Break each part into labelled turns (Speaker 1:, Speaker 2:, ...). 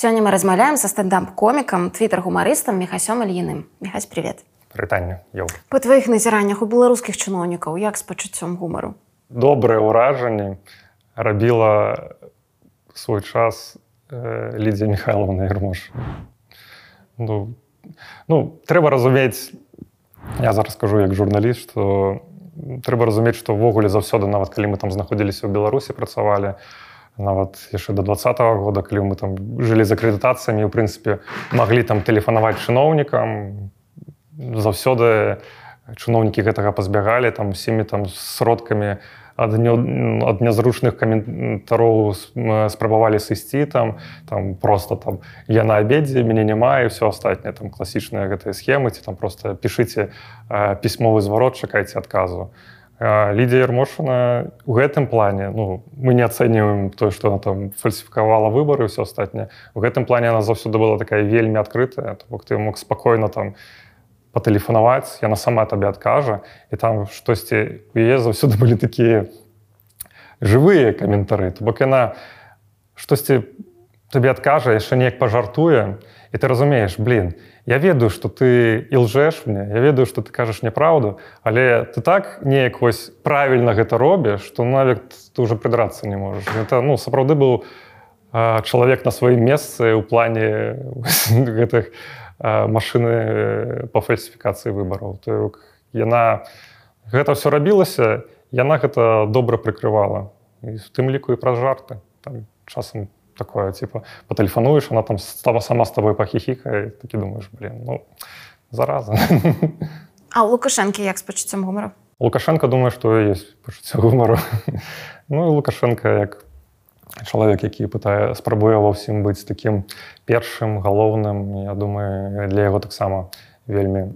Speaker 1: Сёння мы размаўляем са стендап-комікам твиттер-гумарыстам мехасём ільіным мехась привет.
Speaker 2: Прытанне
Speaker 1: по тваіх назіраннях у беларускіх чыноўнікаў як з пачуццём гумару
Speaker 2: добрае ўражанне рабіла свой час э, лідзя михайловна ермош ну, ну трэба разумець я зараз скажу як журналіст что трэба разумець што ўвогуле заўсёды нават калі мы там знаходзіліся ў беларусі працавалі нават яшчэ до два -го года калі мы там жылі з акрэдытацыямі у прынцыпе маглі там тэлефанаваць чыноўнікам. Заўсёды чыноўнікі гэтага пазбягалі там усімі там сродкамі ад ад нязручных каментароў спрабавалі сысці там там просто там я на абедзе мяне няма і все астатняе там класічныя гэтыя схемы ці там просто пішыце пісьмовы зварот чакайце адказу лідія ермошана у гэтым плане ну мы не ацэньваем тое што она там фальсіфікавала выбары ўсё астатняе. У гэтым плане она заўсёды была такая вельмі адкрытая то бок ты мог спакойна там патэлефанаваць яна сама табе адкажа і там штосьці яе заўсёды былі такія жывыя каментары. То бок яна штосьці табе адкажа яшчэ неяк пажартуе і ты разумееш блин я ведаю что ты і лжэш мне я ведаю что ты кажаш няправду але ты так неяк вось правільна гэта робіш что нават ты уже прыдрацца не можаш. Это ну сапраўды быў чалавек на сваім месцы ў плане гэтых машины по фальсіфікацыі выбараў. Яна гэта все рабілася яна гэта добра прыкрывала. І в тым ліку і праз жарты. Там часам такое типа патэлефануеш она там сама с тобой пахіхіка такі думаешь блин ну зараза
Speaker 1: а лукашэнкі як з пачуццём гумару
Speaker 2: лукашенко думаю что есть пачуццё гумару ну лукашенко як чалавек які пытае спрабуе ва ўсім быць таким першым галоўным я думаю для яго таксама вельмі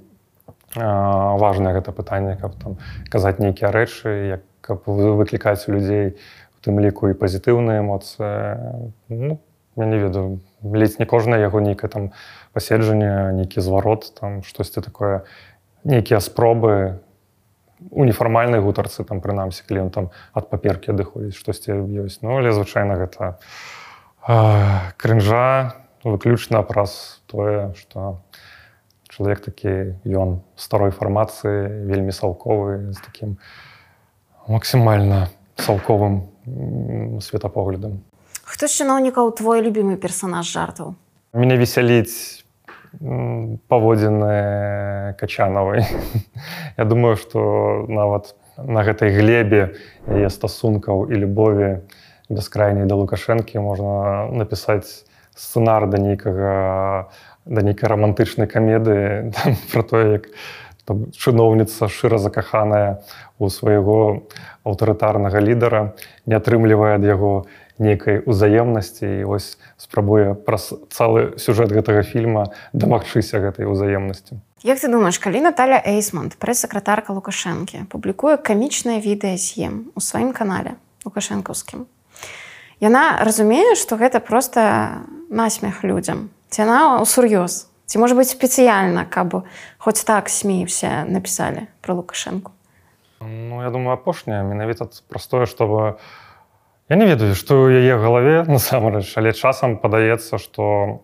Speaker 2: важное гэта пытанне каб там казаць нейкія рэчы як каб выклікаць у людзей у тым ліку і пазітыўныя эмоцыі ну, я не ведаю ледзь не кожнае яго нейкае там паседжанне нейкі зварот там штосьці такое нейкія спробы у нефармальнай гутарцы там прынамсі калі ён там ад паперкі адыходзіць штосьці ёсць. Ну але звычайна гэта крынжа выключна праз тое что чалавек такі ён старой фармацыі вельмі салковы з таким максімальна салковым светапоглядам
Speaker 1: хто з чыноўнікаў твой любімы персонаж жартаў
Speaker 2: мяне весяліць паводзіны качанавай Я думаю што нават на гэтай глебе яе стасункаў і любові бескрайняй да лукашэнкі можна напісаць сцэнар да нейкага да нейкай рамантычнай камедыі про тое як чыноўніца шчыра закаханая у свайго аўтарытарнага лідара не атрымлівае ад яго нейкай узаемнасці і вось спрабуе праз цэлы сюжэт гэтага фільма дамагчыся гэтай узаемнасці.
Speaker 1: Як ты думаеш, калі Наталя Эйсмонт, прэс-сакратарка Лукашэнкі, публікуе камічнае відэа з'ем у сваім канале лукашэнкаўскім. Яна разумее, што гэта проста насмех людзям. Ці яна ў сур'ёз. Ці можа быць спецыяльна, каб хоць так сміўся напісалі пра Лукашэнку.
Speaker 2: Ну я думаю апошняе менавіта простое, чтобы Я не ведаю, што ў яе галаве насамрэч, але часам падаецца, што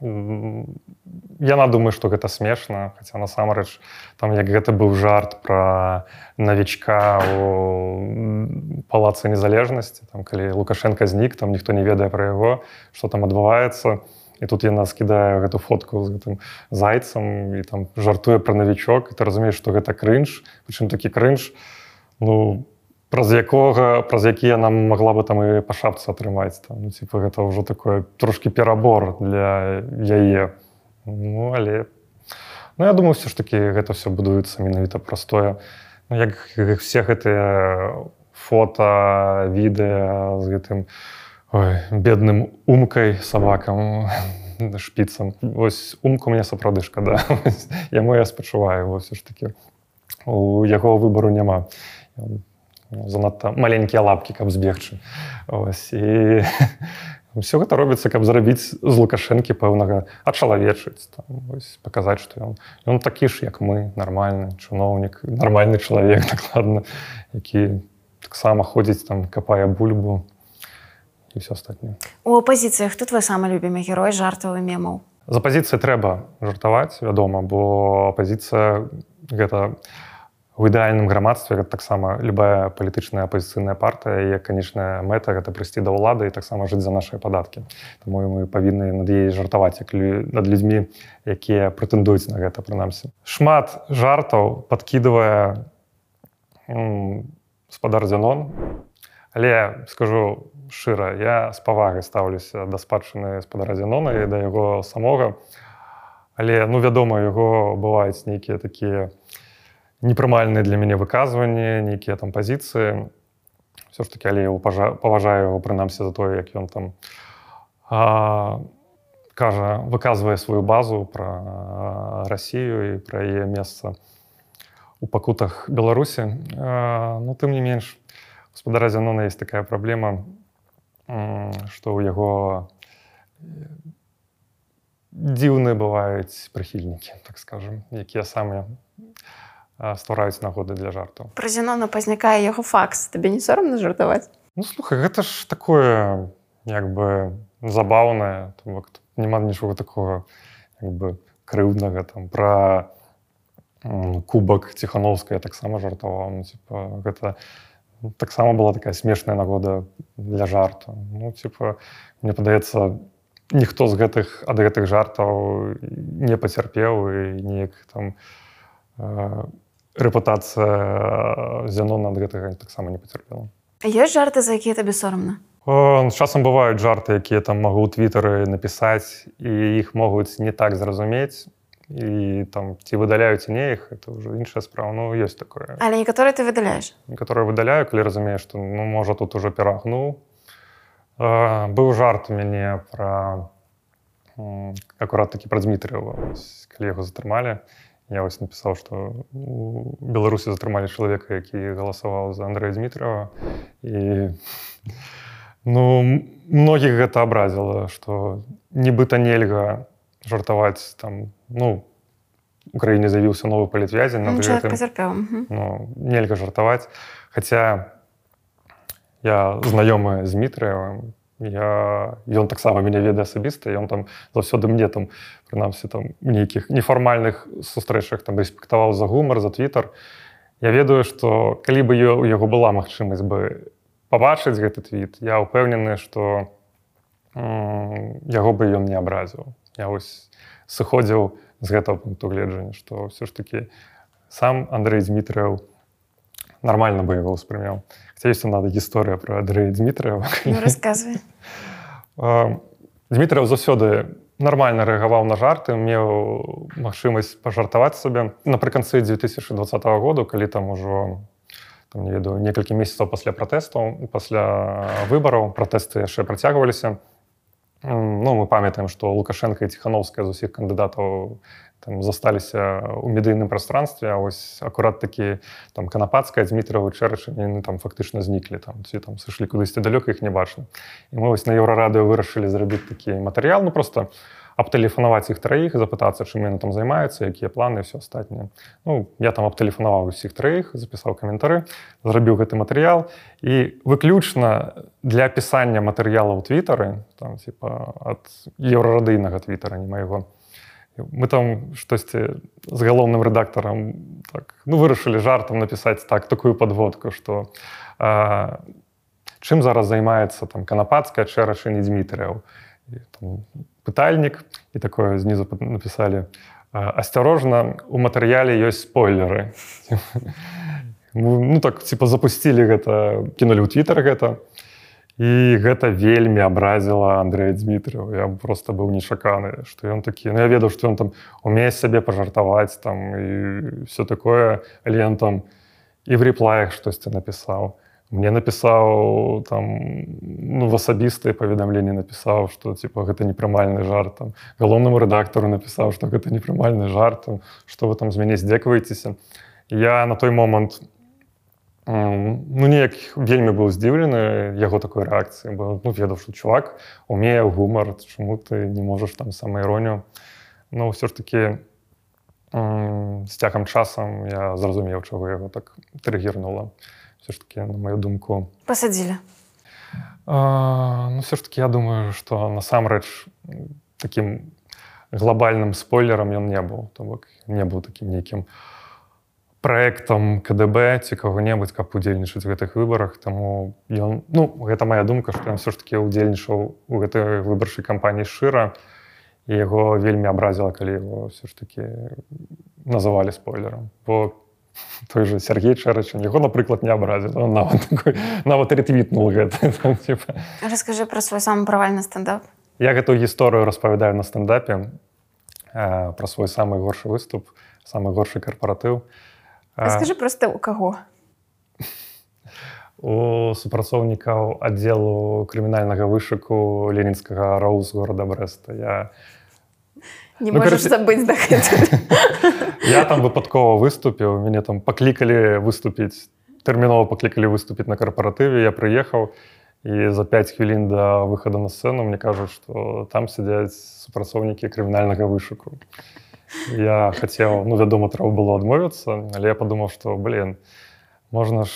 Speaker 2: яна думаю, што гэта смешна, хаця насамрэч там як гэта быў жарт пра навічка у палацы незалежнасці, там, калі Лукашенко знік, там ніхто не ведае пра яго, што там адбываецца. І тут яна скідае гэту фотку з гэтым зайцам і там жартуе пра навічок, і ты разумееш, што гэта крынж, прычым такі крынж. Ну, праз якога праз якія нам могла бы там і па шапцы атрымаць там. Ну, типа гэта ўжо такое трошки перабор для яе. Ну, але ну, я думаю все ж таки гэта все будуецца менавіта простое. Ну, як все гэтыя фото відэа з гэтым ой, бедным умкай сабакам шпіцам ось умку мне сапраўды шкада яму я спачуваю все ж таки у яго выбору няма занадта маленькія лапкі каб збегчы і все гэта робіцца каб зарабіць з лукашэнкі пэўнага ачалавечыць паказаць што ён ён такі ж як мы нармальны чыноўнік нармальны чалавек накладна які таксама ходзіць там капае бульбу і все астатніе
Speaker 1: у апазіцыях хто твой самы любімы герой жартаў і мемаў
Speaker 2: з апазіцыі трэба жартаваць вядома бо апазіцыя гэта у ідэальным грамадстве таксама любая палітычная апазіцыйная партыя як канечная мэта гэта прыйсці да ўлады і таксама жыць за нашыя падаткі. Таму мы павінны над яе жартаваць як над людзьмі якія прэтэндуюць на гэта прынамсі. Шмат жартаў падкідывае спадар дзянон. Але скажу шчыра я з павагай стаўлюся да спадчыны спадара дзянона і да яго самога. Але ну вядома яго бываюць нейкія такія непрымальныя для мяне выказванні нейкія там пазіцыі. Все ж таки але паважаю яго прынамсі за тое як ён там а, кажа выказвае сваю базу пра Расію і пра яе месца у пакутах беларусі. Ну тым не менш гаспадара зянона есть такая праблема што ў яго дзіўныя бываюць прыхільнікі так скажем якія самыя ствараюць нагоды для жартаў
Speaker 1: пра зянона пазнікае яго факс. Табе не сорамна жартаваць
Speaker 2: ну слухай гэта ж такое як бы забаўнае няма нічога такого бы крыўднага там пра кубак ціхановская таксама жартаваў. Ну, типа, гэта таксама была такая смешная нагода для жарту. Ну типа мне падаецца ніхто з гэтых ад гэтых жартаў не пацярпеў і неяк там э, рэпутацыя зяно над гэтага таксама не пацярпела.
Speaker 1: Ёсць жарты за якія табе сорамна?
Speaker 2: Ну, часам бываюць жарты якія там магу ў твітары напісаць і іх могуць не так зразумець і там ці выдаляюць не іх это ўжо іншая справа. Ну ёсць такое.
Speaker 1: Але некаторы ты выдаляеш
Speaker 2: некаторы выдаляю калі разумееш што ну можа тут ужо перагнуў быў жарт у мяне пра акурат такі пра Дмітрыева калі яго затрымалі я вось напісаў што у беларусі затрымалі чалавека які галасаваў за Андрэя Дмітрыева і ну многіх гэта абразіла што нібыта нельга жартаваць там ну краіне з'явіўся новы палітвязень ну, нельга жартаваць. Хаця я знаёмы з мітрыевым я ён таксама мяне ведае асабіста ён там заўсёды мне там прынамсі там нейкіх нефармальных сустрэчах там рэспектаваў за гумар за твиттер я ведаю что калі бы у яго была магчымасць бы пабачыць гэты твіт я ўпэўнены что яго бы ён не абразіў я вось сыходзіў з гэтага пункту гледжання што ўсё ж такі сам Андрей Дмітрыяў нормально бы яго ўспрымеў. Ёсць надо гісторыя про Андрея Дмітрыява
Speaker 1: ну, рассказывай
Speaker 2: Дмітрыяў заўсёды нормально рэагаваў на жарты меў магчымасць пажартаваць сабе. Напрыканцы 2020 году калі там ужо там, не ведаю некалькі месяцаў пасля пратэстаў пасля выбараў пратэсты яшчэ працягваліся Ну мы памятаем, што Лукашенко і ціхановская з усіх кандыдатаў засталіся ў медыйным прастранстве, а вось акурат такі там канапацкая Дмітравы чэрачамі яны там фактычна зніклі там ці там сышлі кудысьці далёка іх не бачна. І мы вось на еўрарадыё вырашылі зрабіць такі матэрыял ну просто абтэлефанаваць іх траіх запытацца чым яны там займаюцца якія планы все астатніе Ну я там абтэлефанаваў усіх траіх запісаў каментары зрабіў гэты матэрыял і выключна для апісання матэрыялаў твітары там типа ад еўрарадыйнага твітара не майго мы там штосьці з галоўным рэдактарам так, ну вырашылі жартам напісаць так такую подводку что чым зараз займаецца там канапацкая чэрашыні Дмітрыяў пытальнік і такое знізу напісалі. Асцярожна у матэрыяле ёсць спойлеры ну так типа запусцілі гэта кінулі ў твиттер гэта і гэта вельмі абразіла Андрэя Дмітрыева. Я просто быў нечаканы што ён такі ну, я ведаў што ён там умее сябе пажартаваць там і все такое але ён там і в рэплаях штосьці напісаў мне напісаў там ну, в асабістыя паведамленні напісаў што типа гэта непрымальны жарт там. Галоўнаму рэдактару напісаў што гэта непрымальны жарт што вы там з мяне здзекваецеся. Я на той момант ну неяк вельмі быў здзіўлены яго такой рэакцыі бо ну, ведаў што чувак умее гумар чаму ты не можаш там сама іронію ну ўсё ж таки з цягам часам я зразумеў чаго яго так трыгернула все ж таки на мою думку.
Speaker 1: Посадзілі
Speaker 2: ну все ж таки я думаю что насамрэч таким глобальным спойлером ён не быў то бок не быў таким нейкім проектам КДБ ці кого-небудзь каб удзельнічаць гэтых выборах. Тому ён ну гэта моя думка что ён все ж таки удзельнічаў у гэтай выбарчай кампаніі шчыра. І яго вельмі абразіла калі его все ж таки называлі спойлером бо той же Сергей Чэрачын яго напрыклад не абразіў нават нават ретвітнул гэта
Speaker 1: расскажы про свой самы правальны стендап.
Speaker 2: Я гэтую гісторыю распавядаю на стендапе э, про свой самы горшы выступ самы горшы карпаратыў
Speaker 1: скажи просто у каго
Speaker 2: у супрацоўнікаў аддзелу крымінальнага вышыку ленінскага роуз города брэста. Я
Speaker 1: не ну, можаш забыць да
Speaker 2: я там выпадкова выступіў мяне там паклікалі выступіць тэрмінова паклікалі выступіць на карпаратыве я прыехаў і за 5 хвілін да выхаду на сцэну мне кажуць што там сядзяць супрацоўнікі крымінальнага вышуку. Я хацеў ну вядома трэба было адмовіцца але я падумаў што блин можна ж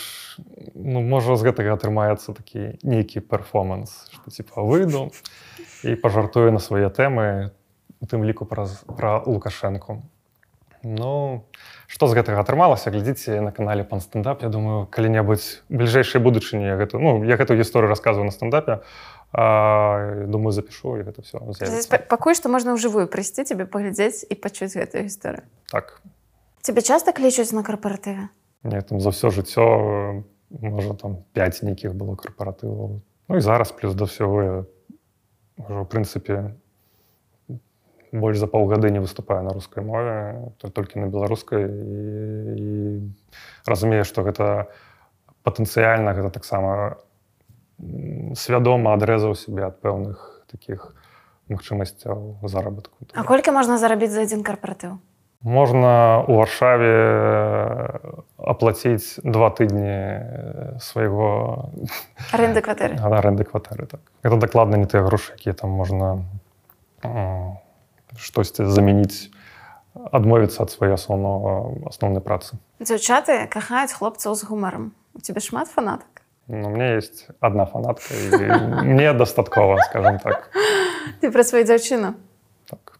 Speaker 2: ну можа з гэтага атрымаецца такі нейкі перформанс што типа выйду і пажартую на свае тэмы у тым ліку праз пра лукашэнку. Ну што з гэтага атрымалася глядзіце на канале пан стендап. Я думаю калі-небудзь бліжэйшай будучыні гэту ну я гэтую гісторыю рассказываю на стендапе а, думаю запишу і гэта все
Speaker 1: пакуль што можна ўжывую прыйсці тебе паглядзець і пачуць гэтую гісторыю.
Speaker 2: Так.
Speaker 1: Тебе часто клічуць на карпаратыве
Speaker 2: не там за ўсё жыццё можа там 5 нейкіх было карпаратываў. Ну і зараз плюс да ўсяго ўжо в прынцыпе больш за паўгады не выступаю на рускай мове толькі на беларускай. І, і разумею што гэта патэнцыяльна гэта таксама свядома адрэзаў сябе ад пэўных таких магчымасцяў заработку.
Speaker 1: А колькі можна зарабіць за адзін карпаратыў?
Speaker 2: Можна у аршаве аплаціць два тыдні свайго
Speaker 1: аренды кватэры.
Speaker 2: Аренды кватэры так. Это дакладна не тыя грошы якія там можна штосьці замяніць адмовіцца ад свае асноўнага асноўнай працы.
Speaker 1: Дзяўчаты кахаюць хлопцаў з гумаром у тебе шмат фанатак?
Speaker 2: Ну, мне есть одна фанатка мне дастаткова скажем так.
Speaker 1: Ты пра сваю дзяўчыну?
Speaker 2: Так.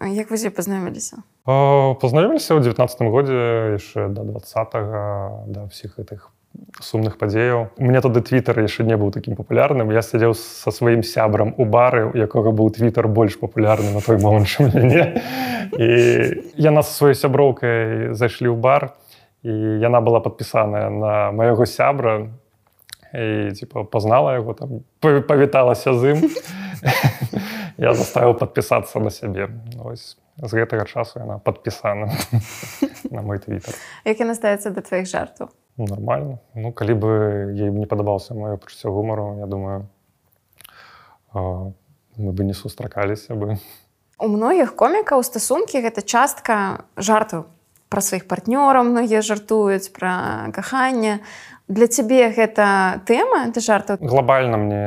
Speaker 1: Як вы пазнаёміліся
Speaker 2: пазнаёміліся ў девятнадцатым годзе яшчэ до двадцатого да ўсіх гэтых сумных падзеяў. У меня тады твиттер яшчэ не быў такім папулярным. Я сядзеў со сваім сябрам у бары у якога быў твиттер больш папулярны на той момант чым мяне. І яна са сваёй сяброўкай зайшлі ў бар і яна была падпісаная на майго сябра і типа пазнала яго там павіталася з ім. Я заставіў падпісацца на сябе. Ось з гэтага часу яна падпісана на мой твиттер.
Speaker 1: Як яна ставіцца да тваіх жартаў
Speaker 2: ну, нормально. Ну калі бы ей не падабаўся маё пачуццё гумару я думаю мы бы не сустракаліся бы
Speaker 1: у многіх комікаў стасункі гэта частка жарту пра сваіх партнёраў многія жартуюць пра каханне для цябе гэта тэма ты жарту
Speaker 2: глобальна мне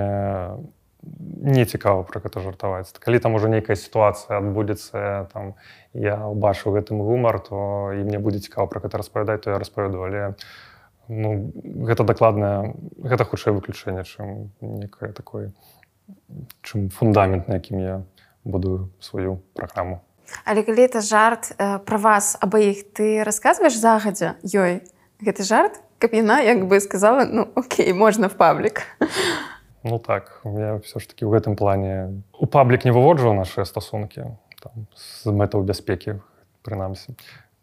Speaker 2: не цікава пра гэта жартаваць калі там уже нейкая сітуацыя адбудзецца там я ўбачыў гэтым гумар то і мне будзе цікава пра гэта распавядаць то я распавяду але ну, гэта дакладнае гэта хутчэй выключэнне чым некае такое чым фундамент на якім я буду сваю праграму.
Speaker 1: Але калі это жарт э, пра вас абаіх ты расказваеш загадзя ёй? Гэты жарт каб яна як бы сказала ну Окей можна в паблік
Speaker 2: ну так я все ж таки ў гэтым плане у паблік не выводжваў наши стасункі з мэтаў бяспекі прынамсі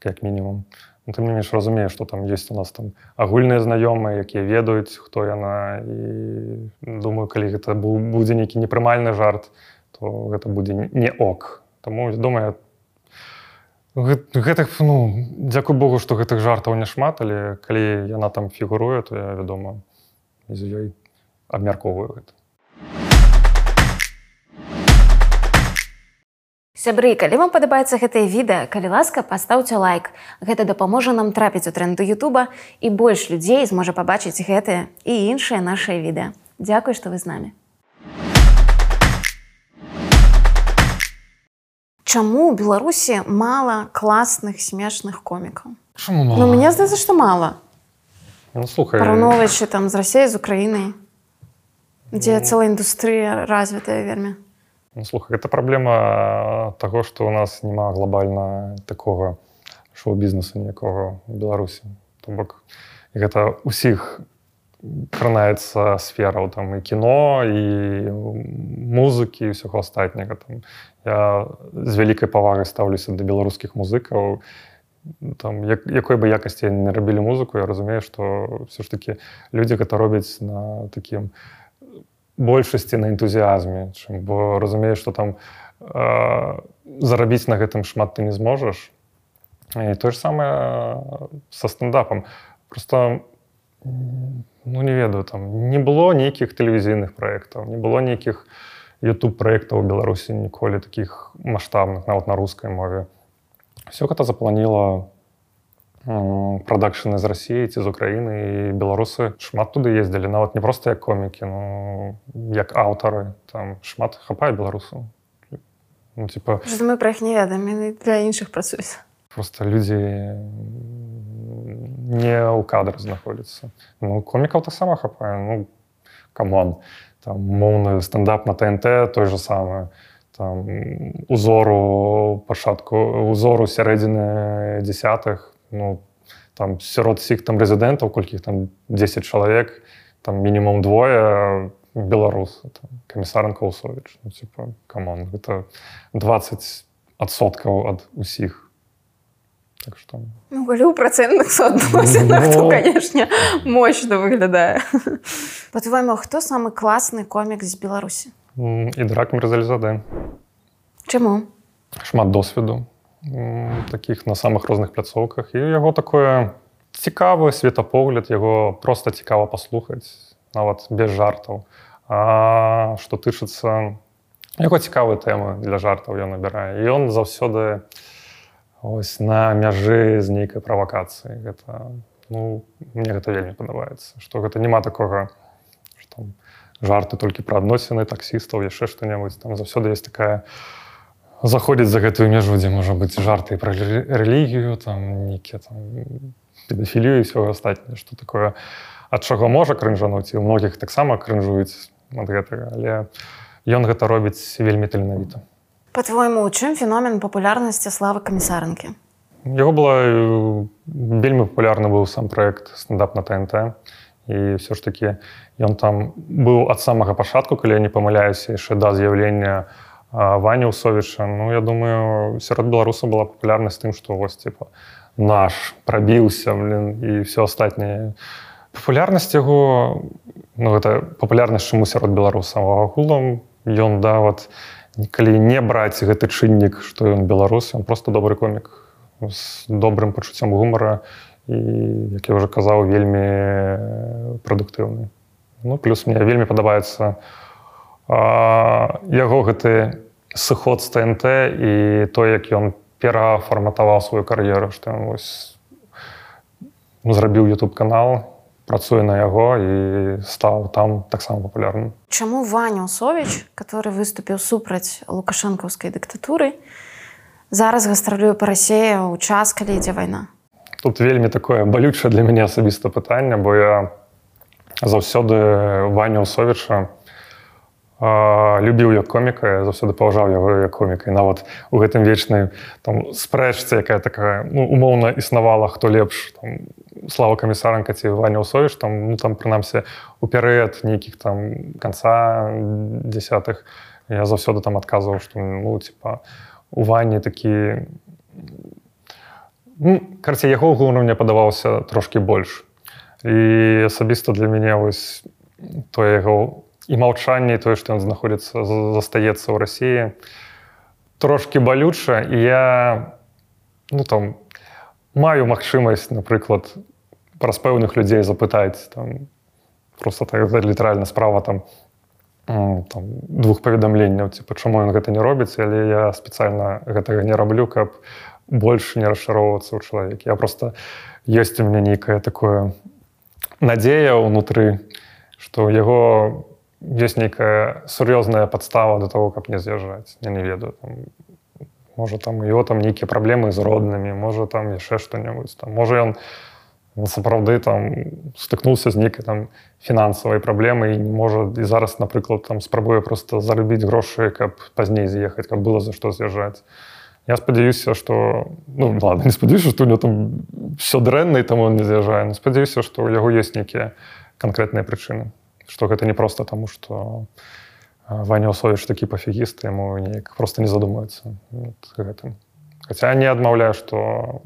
Speaker 2: як мінімум Ну, ты мне менш разумееш што там ёсць у нас там агульныя знаёмыя якія ведаюць хто яна і думаю калі гэта будзе нейкі непрымальны жарт то гэта будзе не ок. Таму думаю гэтых ну дзякуй Богу што гэтых жартаў няшмат але калі яна там фігуруе то я вядома з ёй абмяркоўваю гэта
Speaker 1: Сябры, калі вам падабаецца гэтае відэа, калі ласка, пастаўце лайк. Гэта дапаможа нам трапіць у тренду Ютуба і больш людзей зможа пабачыць гэтыя і іншыя нашыя відэа. Дзякуй, што вы з намі. Чаму ў Беларусі мала класных смешных комікаў? Ну, мне здаецца, што мала.
Speaker 2: Ну, слухай
Speaker 1: параўноўваючы там з рассеяй з Украінай. дзе ну, цэлая індустрыя развітая вельмі
Speaker 2: ну, слухай это праблема таго што у нас няма глобальна такога шоу-бізнесу ніякога беларусі то бок гэта усіх кранаецца сфераў там і кіно і музыкі ўсяго астатняга там. Я з вялікай павагай стаўлюся да беларускіх музыкаў там як, якой бы якасці не рабілі музыку я разумею што все ж таки людзі гэта робяць на такім большасці на энтузіазме бо разумею што там э, зарабіць на гэтым шмат ты не зможаш. І тое ж самае са стендапам. Просто ну не ведаю там не было нейкіх тэлевізійных праектаў не было нейкіх youtube праектаў у беларусі ніколі таких маштабных нават на рускай мове. Все гэта запланіла прадакшаны з рассіі ці з Україніны і беларусы шмат туды ездзілі. Нават не проста як комікі ну як аўтары. Там шмат хапае беларусу
Speaker 1: ну, типа мы пра іх не ведаем для іншых працуюць.
Speaker 2: просто людзі не ў кадры знаходзяцца. Ну комікаў таксама хапае ну камон там моўны стендап на тнт той же самое там узору пачатку узору сярэдзіны десятых ну там сярод всіх там рэзідэнтаў колькі там 10 чалавек там мінімум двое беларус камісаран каусович ну, типа камон гэта 20 адсоткаў ад усіх
Speaker 1: Так что... Ну, у процентных соотносинах, ну... конечно, мощно выглядае. По-твоему, хто самы класны комік з Беларусі?
Speaker 2: І драк Мірзалізаде.
Speaker 1: Чаму?
Speaker 2: Шмат досведу такіх на самых розных пляцоўках і яго такое цікавы светапогляд яго просто цікава паслухаць нават без жартаў А што тычыцца яго цікавыя тэмы для жартаў ён набірае і ён заўсёды ось на мяжы з нейкай правакацыі гэта ну мне гэта вельмі падабаецца што гэта няма такога што жарты толькі пра адносіны таксістаў яшчэ што-небудзь. Там заўсёды есть такая у заходзіць за гэтую мяжу дзе можа быць жарты пра рэлігію там нейкія там педафілію ўсё астатняе што такое ад чаго можа крынжануць і у многіх таксама крынжуюць ад гэтага але ён гэта робіць вельмі таленавіта.
Speaker 1: По-твойму у чым феномен папулярнасці славы камісарынкі
Speaker 2: яго была вельмі папулярны быў сам проект стендап на тнт і все ж таки ён там быў ад самага пачатку калі я не памыляюся яшчэ да з'яўлення у Ваня Усовіча Ну я думаю сярод беларуса была папулярнасць тым што вось типа наш прабіўся і все астатняе папулярнасць яго ну, гэта папулярнасць чаму сярод беларусаў агулам ён да вот калі не браць гэты чыннік што ён беларус ён просто добры комік з добрым пачуццём гумара і як я уже казаў вельмі прадуктыўны ну плюс мне вельмі падабаецца яго гэты сыход з тнт і то як ён перафарматаваў сваю кар'еру што ён зрабіў youtube канал працуе на яго і стаў там таксама папулярным.
Speaker 1: Чаму ваню сович который выступіў супраць лукашэнкаўскай дыктатуры зараз гастралюю па рассея ў час калі ідзе вайна?
Speaker 2: Тут вельмі такое балючае для мяне асабіста пытанне бо я заўсёды ваню совіча любіў як коміка заўсёды паважаў яго як коміка. І нават у гэтым вечнай там спрэчцы якая такая ну, умоўна існавала хто лепш там, слава камісаранка ці ваня ўсовіш там ну, там прынамсі у перыяд нейкіх там канца десятых я заўсёды там адказваў што ну типа у ванні такі ну, карці яго гуну мне падаваўся трошки больш. І асабіста для мяне вось то яго у і маўчанне тое што ён знаходіцца застаецца ў рассіі трошки балюча і я ну там маю магчымасць напрыклад праз пэўных людзей запытаць там просто так літаральна справа там там двух паведамленняў ці пачаму ён гэта не робіць але я спецыяльна гэтага не раблю каб больш не расчароўвацца ў чалавек я просто ёсць у мяне нейкае такое надзея ўнутры што яго есть нейкая сур'ёзная подстава до того каб не з'язджаць я не ведаю там, можа там его там нейкія праблемы з роднымі можа там яшчэ што-небудзь там. Можа ён сапраўды там стыкнуўся з нейкай там фінансавай праблемай і не можа і зараз напрыклад там спрабуе просто зарабіць грошы каб пазней з'ехаць каб было за што з'язджаць я спадзяюся что ну ладно не спадзяюся что у него там все дрэнна і там он не з'язджае спадзяюся что у яго есть нейкія канкрэтныя прычыны что гэта не просто таму что ванёсович такі пафігіст яму неяк просто не задумаецца гэтым Хаця не адмаўляю, што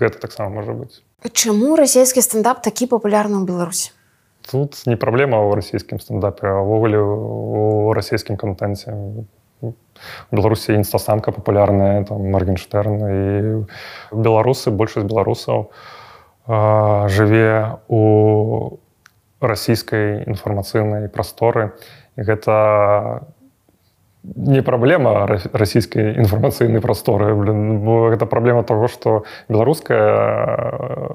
Speaker 2: гэта таксама можа быць.
Speaker 1: Чаму расійскі стендап такі папулярны ў Беларусі?
Speaker 2: Тут не праблема ў расійскім стендапе, а ўвогуле у расійскім кантэнце. Беларусі інстасамка папулярная там Маргенштерн і беларусы, большасць беларусаў жыве у расійскай інфармацыйнай прасторы. Гэта не праблема расійскай інфармацыйнай прасторы гэта праблема того что беларуская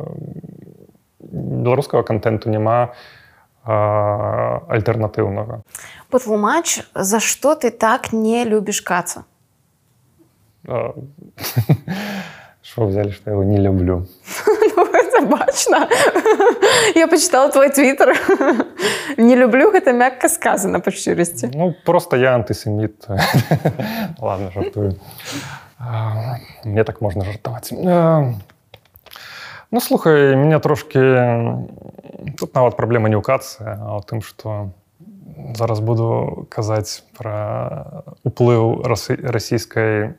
Speaker 2: беларускага контенту няма альтэрнатыўнага
Speaker 1: патлумач за што ты так не любіш каца
Speaker 2: що взяли что его не люблю
Speaker 1: ну, бачна я почитала твой твиттер. Не люблю гэта мякка сказана па шчырасці
Speaker 2: ну просто я антысеміт ладно жартую. Мне так можна жартаваць ну слухай меня трошки тут нават праблема не ў кацы а ў тым что зараз буду казаць пра уплыў расійскай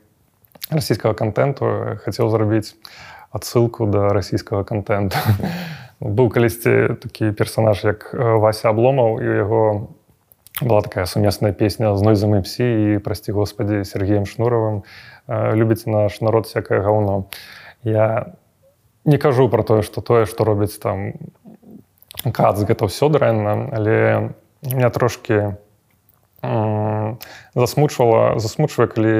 Speaker 2: расійскага контенту хацеў зрабіць адсылку да расійскага контенту быў калісьці такі персонаж як вася абломаў і у яго была такая сумесная песня з нойзам псі і прасці господі сергеем шнуравым любіць наш народ всякое гаўно я не кажу про тое что тое что робіць там кац гэта ўсё дрэнна але меня трошки засмучвала засмучвае калі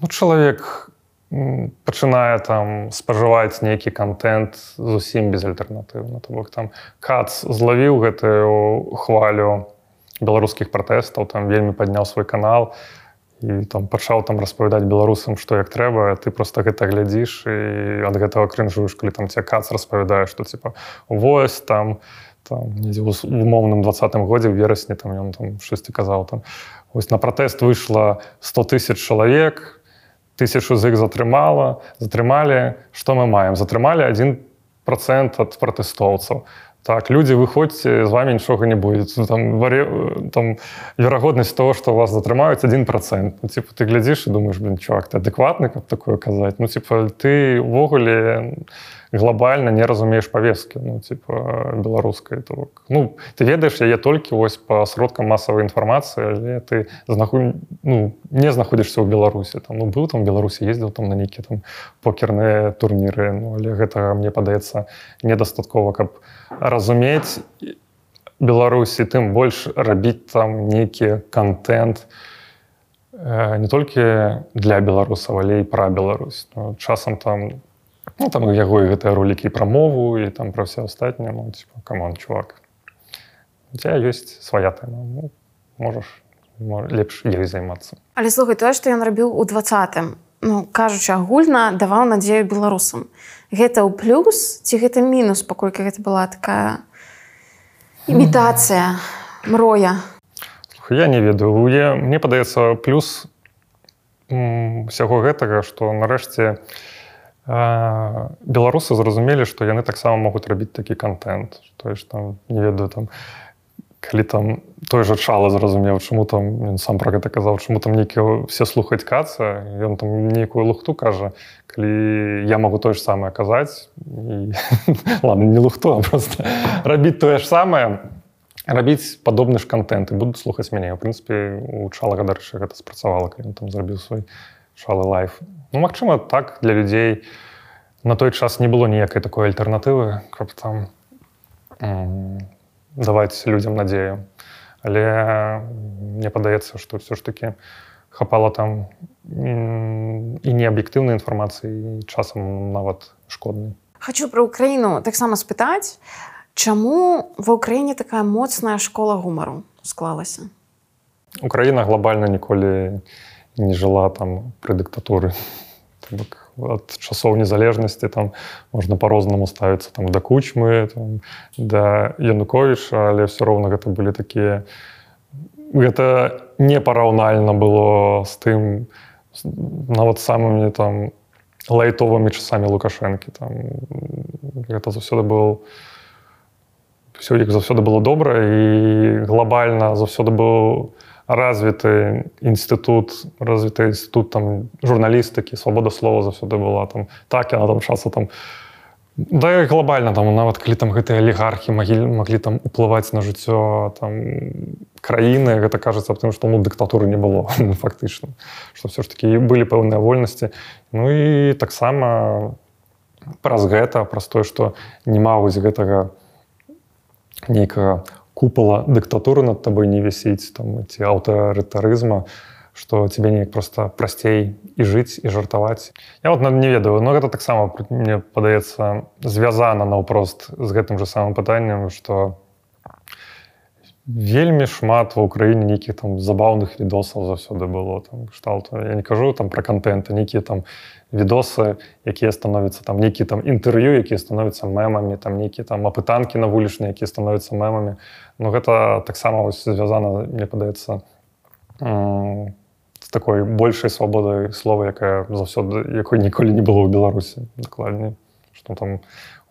Speaker 2: ну, чалавек пачынае там спажываць нейкі контент зусім безальтэрнатыўна то бок там кац злавіў гэтую хвалю беларускіх пратэстаў там вельмі падняў свой канал і там пачаў там распавядаць беларусам што як трэба ты просто гэта глядзіш і ад гэтага крынжуеш калі там ця кац распавядае што типа вось там там умоўным двадцатым годзе верасні там ён там штосьці казаў там ось на пратэст выйшла 100 тысяч чалавек тысячу з іх затрымала затрымалі что мы маем? Затрымалі один процент ад пратэстоўцаў. Так людзі выходзьце з вами нічога не ну, там варе, там верагоднасць того что вас затрымаюць один процент. Ну, типа ты глядзіш і думаешь блин чувак ты адэкватны каб такое казаць ну типа ты увогуле не глобальна не разумееш павескі ну типа беларускай то ну ты ведаеш яе толькі вось по сродкам масавай інфармацыі але ты знаху ну не знаходзішся ў беларусі там ну быў там беларусі ездзіў там на нейкі там покерныя турніры ну але гэта мне падаецца недастаткова каб разумець беларусі тым больш рабіць там нейкі контент не толькі для беларусаў але і пра Беларусь. Ну, часам там Ну, там у яго і гэтыя ролікі пра мову і там пра ўсе астатнія ну, камон чувак ця ёсць свая тэма ну, можаш лепш ёй займацца
Speaker 1: але слухай тое што ён рабіў у двадцатым ну кажучы агульна даваў надзею беларусам. Гэта ў плюс ці гэта мінус паколькі гэта была такая імітацыя мроя?
Speaker 2: Я не ведаю. Я, мне падаецца плюс усяго гэтага што нарэшце я беларусы зразумелі што яны таксама могуць рабіць такі контент то есть там не ведаю там калі там той жа чала зразумеў чаму там ён сам про гэта казаў чаму там нейкі все слухаць каца ён там нейкую лухту кажа калі я могу тое ж самае казаць і... ладно не лухту а просто рабіць тое ж самае рабіць падобны ж контент і буду слухаць мяне. В прынпе у чала гадарчы гэта спрацавала калі там зрабіў свой шалы лайф Ну, магчыма, так для людзей на той час не было ніякай такой альтэрнатывы, каб там даваць людзям надзею. Але мне падаецца, што ўсё ж такі хапала там і неаб'ектыўнай інфармацыі часам нават шкоднай.
Speaker 1: Хачу пра ўкраіну таксама спытаць, чаму ва ўкраіне такая моцная школа гумару склалася.
Speaker 2: Украіна глобальна ніколі не жыла там пры дыктатуры ад часоў незалежнасці там можна по-рознаму ставіцца там да кучмы там, да януковіча але все роўна гэта былі такія гэта непараўнальна было з тым нават самымі там лайтовымі часамі лукашэнкі там. Гэта заўсёды был все іх заўсёды было добра і глобальна заўсёды быў развіты інстытут развіты інстытут там журналістыкі свабода слова заўсёды была там так яна там часу там да глобальна там нават калі там гэтыя алігархі магіль маглі там уплываць на жыццё там краіны гэта кажацца потому что ну дыктатуры не было фактычна что все ж таки былі пэўныя вольнасці. Ну і таксама праз гэта праз тое что не маюць гэтага нейкага купола дыктатуры над табой не вісіць там ці аўтарытарызма что тебе неяк просто прасцей і жыць і жартаваць я вот не ведаю но гэта таксама мне падаецца звязана наўпрост з гэтым же самым пытаннем что вельмі шмат ва ўкраіне нейкіх там забаўных відосаў заўсёды было там кшталту я не кажу там про контент нейкія там відосы якія становяцца там нейкі там інтэрв'ю якія становяцца мемамі там нейкі там апытанкі на вулічныя якія становяцца мемамі но гэта таксама звязана мне падаецца з такой большай свабодай слова якая заўсёды якой ніколі не было ў беларусі дакладней что там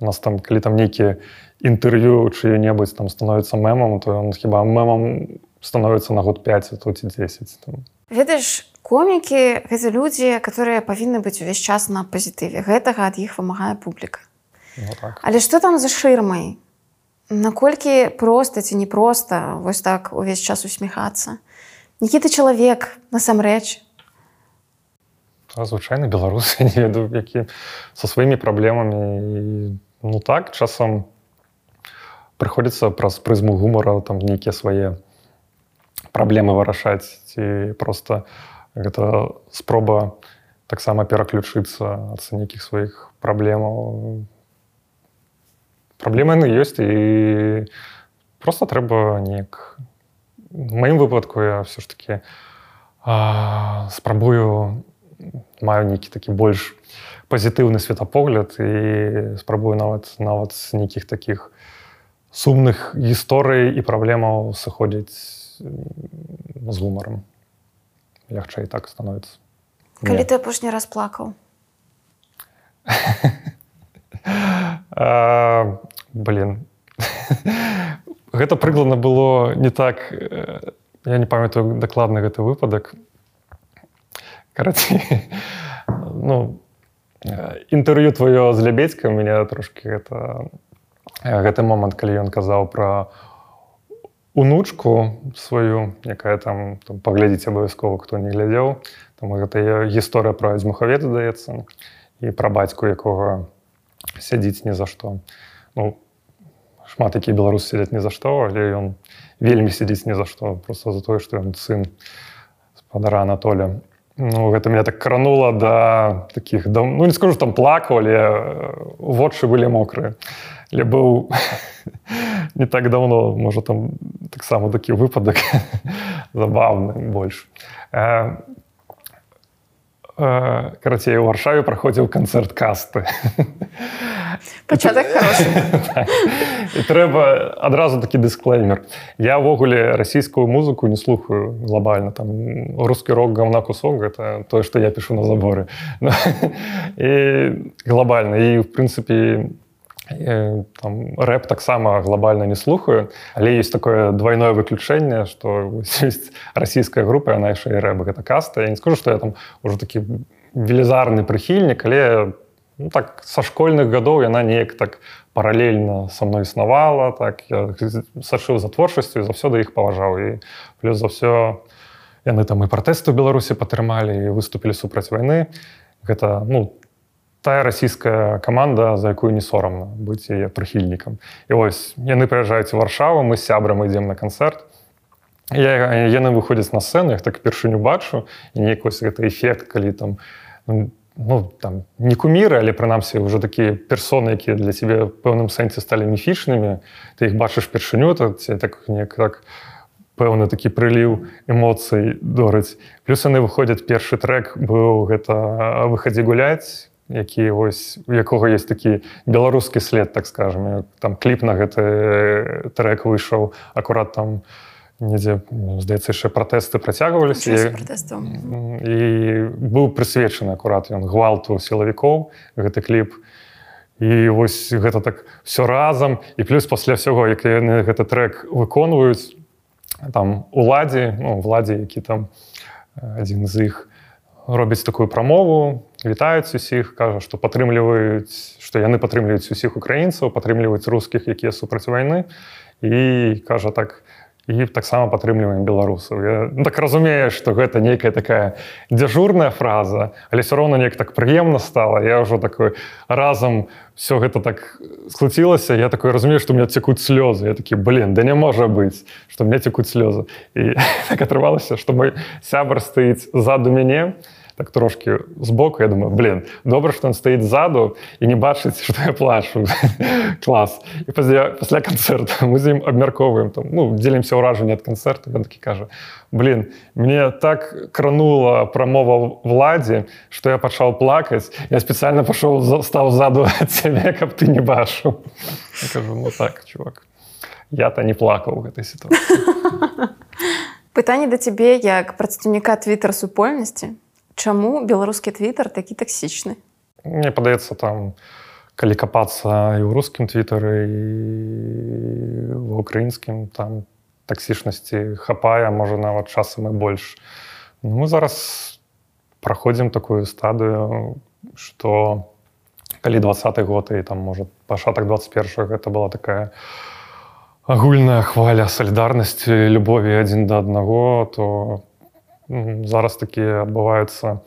Speaker 2: у нас там калі там нейкія інтэрв'ю чые-небудзь там становіцца мемам то он хіба мемам становіцца на год 5 тут і 10 там.
Speaker 1: ведаеш комікі гэта людзі которые павінны быць увесь час на пазітыве гэтага ад іх вымагае публіка
Speaker 2: ну, так.
Speaker 1: але что там за шырмай наколькі проста ці непроста вось так увесь час усміхацца? Які ты чалавек насамрэч?
Speaker 2: Звычайны беларусы не ведаю які со сваімі праблемамі. Ну так часам прыходзіцца праз прызму гумара там нейкія свае праблемы вырашаць ці просто гэта спроба таксама пераключыцца ад нейкіх сваіх праблемаў праблемы яны ёсць і просто трэба неяк. Маім выпадку я все ж таки спрабую маю нейкі такі больш пазітыўны светапогляд і спрабую нават нават з нейкіх таких сумных гісторый і праблемаў сыходзіць з гумаром лягчэй так становіцца.
Speaker 1: Калі ты апошні раз плакаў
Speaker 2: блин гэта прыкладна было не так я не памятаю дакладны гэты выпадак. Ну інтэрв'ю твоё з лябедзька меня трошки гэта гэты момант калі ён казаў пра унучку сваю якая там, там паглядзіць абавязкова хто не глядзеў. Там гэта гісторыя пра дзьмухавед здаецца і пра бацьку якога сядзіць ні за што ну шмат які беларус сядзяць ні за што але ён вельмі сядзіць ні за што просто за тое што ён сын спадара Анатоля Ну гэта меня так кранула да таких да, ну не скажу там плакаў але вочы былі мокрыя. Я быў не так давно можа там таксама такі выпадак забаўны больш. Э, карацей у варшаве праходзіў канцэрт касты
Speaker 1: пачатак
Speaker 2: так. трэба адразу такі дысклеймер я ўвогуле расійскую музыку не слухаю глобальна там рускі рок гаўна кусок гэта тое што я пішу на заборы і глобальна і в прынцыпе там рэп таксама глобальна не слухаю але есть такое двойное выключэнне что есть расійская група яна яшчэ і рэб гэта каста. Я не скажу что я там уже такі велізарны прыхільнік але ну, так са школьных гадоў яна неяк так паралельна со мной існавала так сачыў за творчасцю заўсёды іх паважаў. І плюс за ўсё яны там і пратэсты беларусі падтрымалі і выступілі супраць вайны. Гэта ну тая расійская каманда за якую не сорамна быць яе прыхільнікам. І вось яны прыязджаюць варшаву мы сябрам ідзем на канцэрт. Я яны выходзяць на сцэну их так першыню бачу і нейкось гэты эфект калі там ну там не куміры але прынамсі ўжо такія персоны якія для цябе пэўным сэнсе сталі міфічнымі. Ты іх бачыш першыню так так неяк так пэўны такі прыліў эмоцый дорыць плюс яны выходзяць першы трек быў гэта выхадзе гуляць які вось у якога есть такі беларускі след так скажем там кліп на гэты трек выйшаў акурат там недзе здаецца яшчэ пратэсты працягваліся і быў прысвечаны акурат ён гвалту сілавікоў гэты кліп. І вось гэта так все разам. І плюс пасля ўсяго як яны гэты трек выконваюць там уладзе ну, владзе які там адзін з іх робіць такую прамову вітаюць усіх кажа што падтрымліваюць што яны падтрымліваюць усіх украінцаў падтрымліваюць рускіх якія супраць вайны і кажа так і таксама падтрымліваем беларусаў я ну, так разумею што гэта нейкая такая дзяжурная фраза але все роўно неяк так прыемна стала я ўжо такой разам все гэта так склацілася я такой разумею што меня цекуць слёзы я такі блин да не можа быць што мне цекуць слёзы і так атрымалася што мой сябар стаіць ззаду мяне і так трошки збоку я думаю блин добра что он стаіць ззаду і не бачыць что я плачу клас. І пасля, пасля канцэрта мы з ім абмярковваем там ну дзелімся ўражанне ад канцэрта ён такі кажа блин мне так кранула прамова владзе что я пачаў плакаць я спецыяльна пашоў стаў ззаду ад цябе каб ты не бачыў кажу ну так чувак я-то не плакаў гэтай сітуацыі
Speaker 1: пытанне да цябе як прадстаўніка твиттер супольнасці Чаму беларускі твиттер такі таксічны?
Speaker 2: Мне падаецца там калі капацца і ў рускім твиттары в украінскім там таксічнасці хапае можа нават часам і больш ну, мы зараз праходзім такую стадыю что калі двадцаты год і там можа пачатак 21 гэта была такая агульная хваля салідарнасці любові адзін да аднаго то зараз такі адбываюцца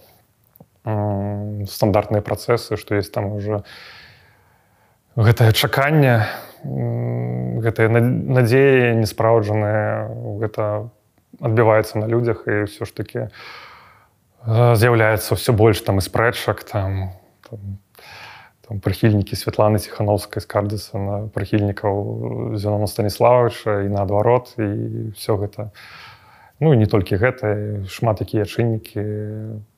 Speaker 2: стандартныя працэсы што есть там уже гэтае чаканне гэтыя надзеі неспраўджаныя гэта адбіваецца на людзях і ўсё ж таки з'яўляецца ўсё больш там і спрэчак там, там, там прыхільнікі святланы ціхановскай скардзіцца на прыхільнікаў зянона станіславовича і наадварот і все гэта. у Ну не толькі гэта шмат якія чыннікі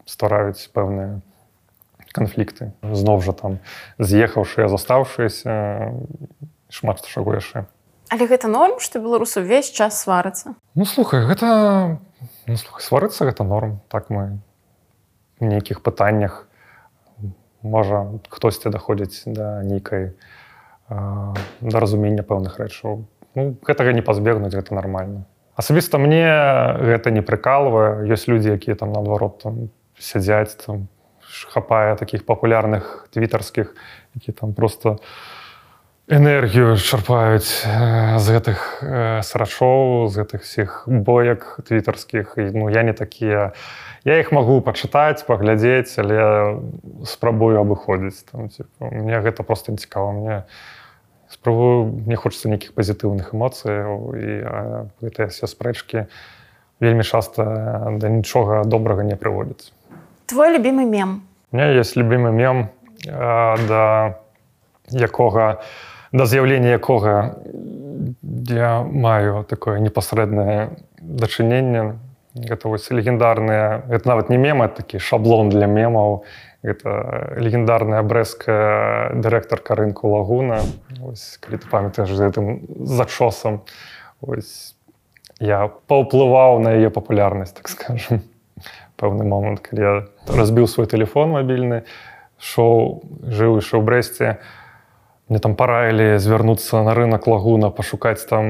Speaker 2: ствараюць пэўныя канфлікты. Зноў жа там з'ехаўшы застаўшыеся шмат чаго яшчэ.
Speaker 1: Але гэта норм што беларусы ўвесь час сварацца?
Speaker 2: Ну слухай гэта ну, сварыцца гэта норм так мы нейкіх пытаннях. Можа хтосьці даходзіць да нейкай да разумення пэўных рэчаў. Ну, гэтага не пазбегнуць гэта нармальна асабіста мне гэта не прыкалвае. Ёсць людзі якія там наадварот там сядзяць там хапае таких папулярных твітарскіх які там просто энергію чарпаюць з гэтых срачоў з гэтых всех боек твітарскіх. Ну я не такія. Я іх магу пачытаць паглядзець але спрабую абыходзіць там типа, мне гэта просто не цікава. Мне не спрабую мне хочется нейкіх пазітыўных эмоцыяў і гэтыя все спрэчкі вельмі часта да нічога добрага не прыводзіць
Speaker 1: твой любимы мем?
Speaker 2: У меня есть любимы мем да якога да з'яўлення якога я маю такое непасрэднае дачыненне гэта вось легендарныя это нават не мема такі шаблон для мемаў это легендарная брэская дырэктарка рынку лагуна. Ось, калі ты памятаеш за гэтым зачосам ось, я паўплываў на яе папулярнасць так скажем пэўны момант калі я разбіў свой телефон мабільны шоу жыў ішоў брэсце мне там параілі звярнуцца на рынок лагуна пашукаць там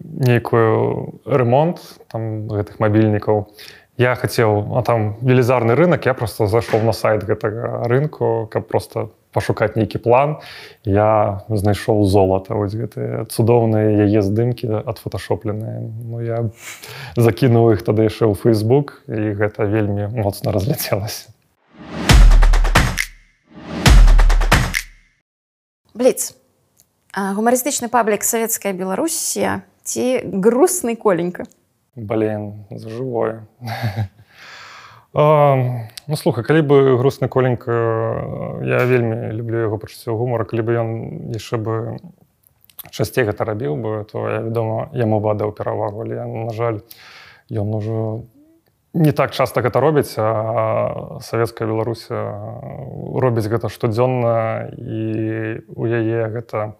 Speaker 2: нейкую ремонт там гэтых мабільнікаў я хацеў а там велізарны рынок я просто зайшоў на сайт гэтага рынку каб просто пашукаць нейкі план. Я знайшоў золата вось гэтыя цудоўныя яе здымкі адфоташопленыя Ну я закінуў іх тады яшчэ ў фейсбук і гэта вельмі моцна разляцелася
Speaker 1: бліц гумарыстычны паблік савецкая беларусія ці грустны коленька.
Speaker 2: Блин за жывое ну слухай калі бы грустны коленька я вельмі люблю яго пачуццё гумара калі бы ён яшчэ бы часцей гэта рабіў бы то я вядома яму бадаў перавагу але на жаль ён ужо не так часта гэта робіць савецкая Беларусь робіць гэта штодзённа і у яе гэта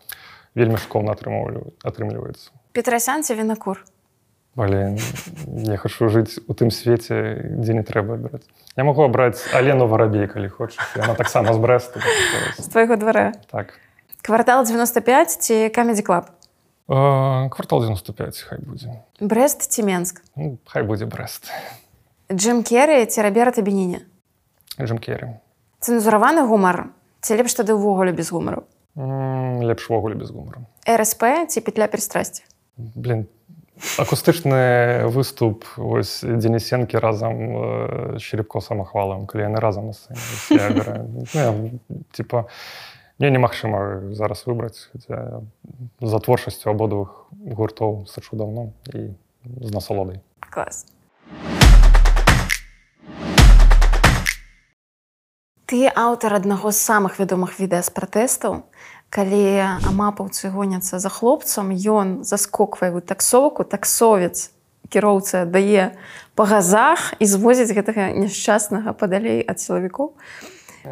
Speaker 2: вельмі школна атрымліваецца.
Speaker 1: Петрасянце вінакур?
Speaker 2: Блин, я хочу жыць у тым свеце дзе не трэба браць. Я могу абраць алену варабей калі хочаш она таксама з брэсту.
Speaker 1: З твайго двара.
Speaker 2: Так.
Speaker 1: Квартал 95 ці камедзі клаб?
Speaker 2: Квартал 95 хай будзе.
Speaker 1: Брест ці менск?
Speaker 2: Ну, хай будзе брест
Speaker 1: Джим керы ці рабера табініне
Speaker 2: Джим керы
Speaker 1: цэнзураваны гумар ці лепш тады ўвогуле без гумару
Speaker 2: лепш увогуле без гумару
Speaker 1: рсп ці петля перастрасці
Speaker 2: блин акустычны выступ вось дзенісенкі разам з черепко самахвалам калі яны разам ну, типа мне немагчыма зараз выбраць за творчасцю абодвых гуртоў сачу даўно і з насалодай
Speaker 1: клас ты аўтар аднаго з самых вядомых відэа з пратэстаў калі амапаўцы гоняцца за хлопцам ён заскоквае у таксовку таксовец кіроўца дае па газах і звозіць гэтага няшчаснага падалей ад сілавікоў.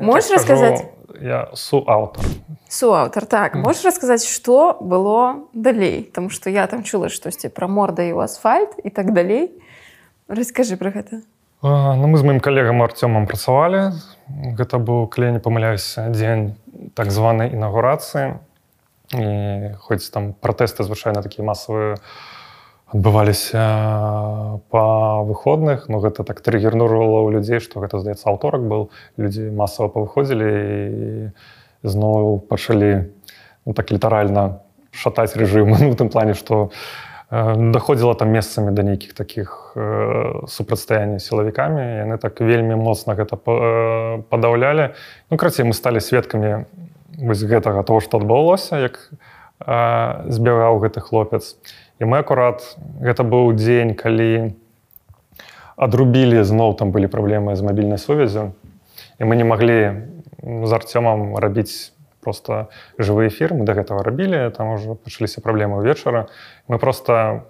Speaker 1: Можешь так расказаць?
Speaker 2: я суаўтар.
Speaker 1: Суаўтар так. Можешь расказаць што было далей? Там што я там чула штосьці пра морда і ў асфальт і так далей. Расскажы пра гэта
Speaker 2: ну мы з маім калегам арцёмам працавалі. Гэта быў калі не памыляюся дзень так званай інаўгурацыі і хоць там пратэсты звычайна такія масавыя адбываліся па выходных но гэта так трыгернурвала ў людзей што гэта здаецца аўторак был людзі масава павыходзілі і зноў пачалі ну, так літаральна шатаць рэжым. У тым плане што даходзіла там месцамі да нейкіх такіх э, супрацьстаяння сілавікамі яны так вельмі моцна гэта падаўлялі ну крацей мы сталі сведкамі вось гэтага того што адбылося як э, збегаў гэты хлопец. І мы акурат гэта быў дзень калі адрубілі зноў там былі праблемы з мабільнай сувязю і мы не маглі з арцёмам рабіць просто жывыя фірмы да гэтага рабілі там ужо пачаліся праблемы ўвечара мы просто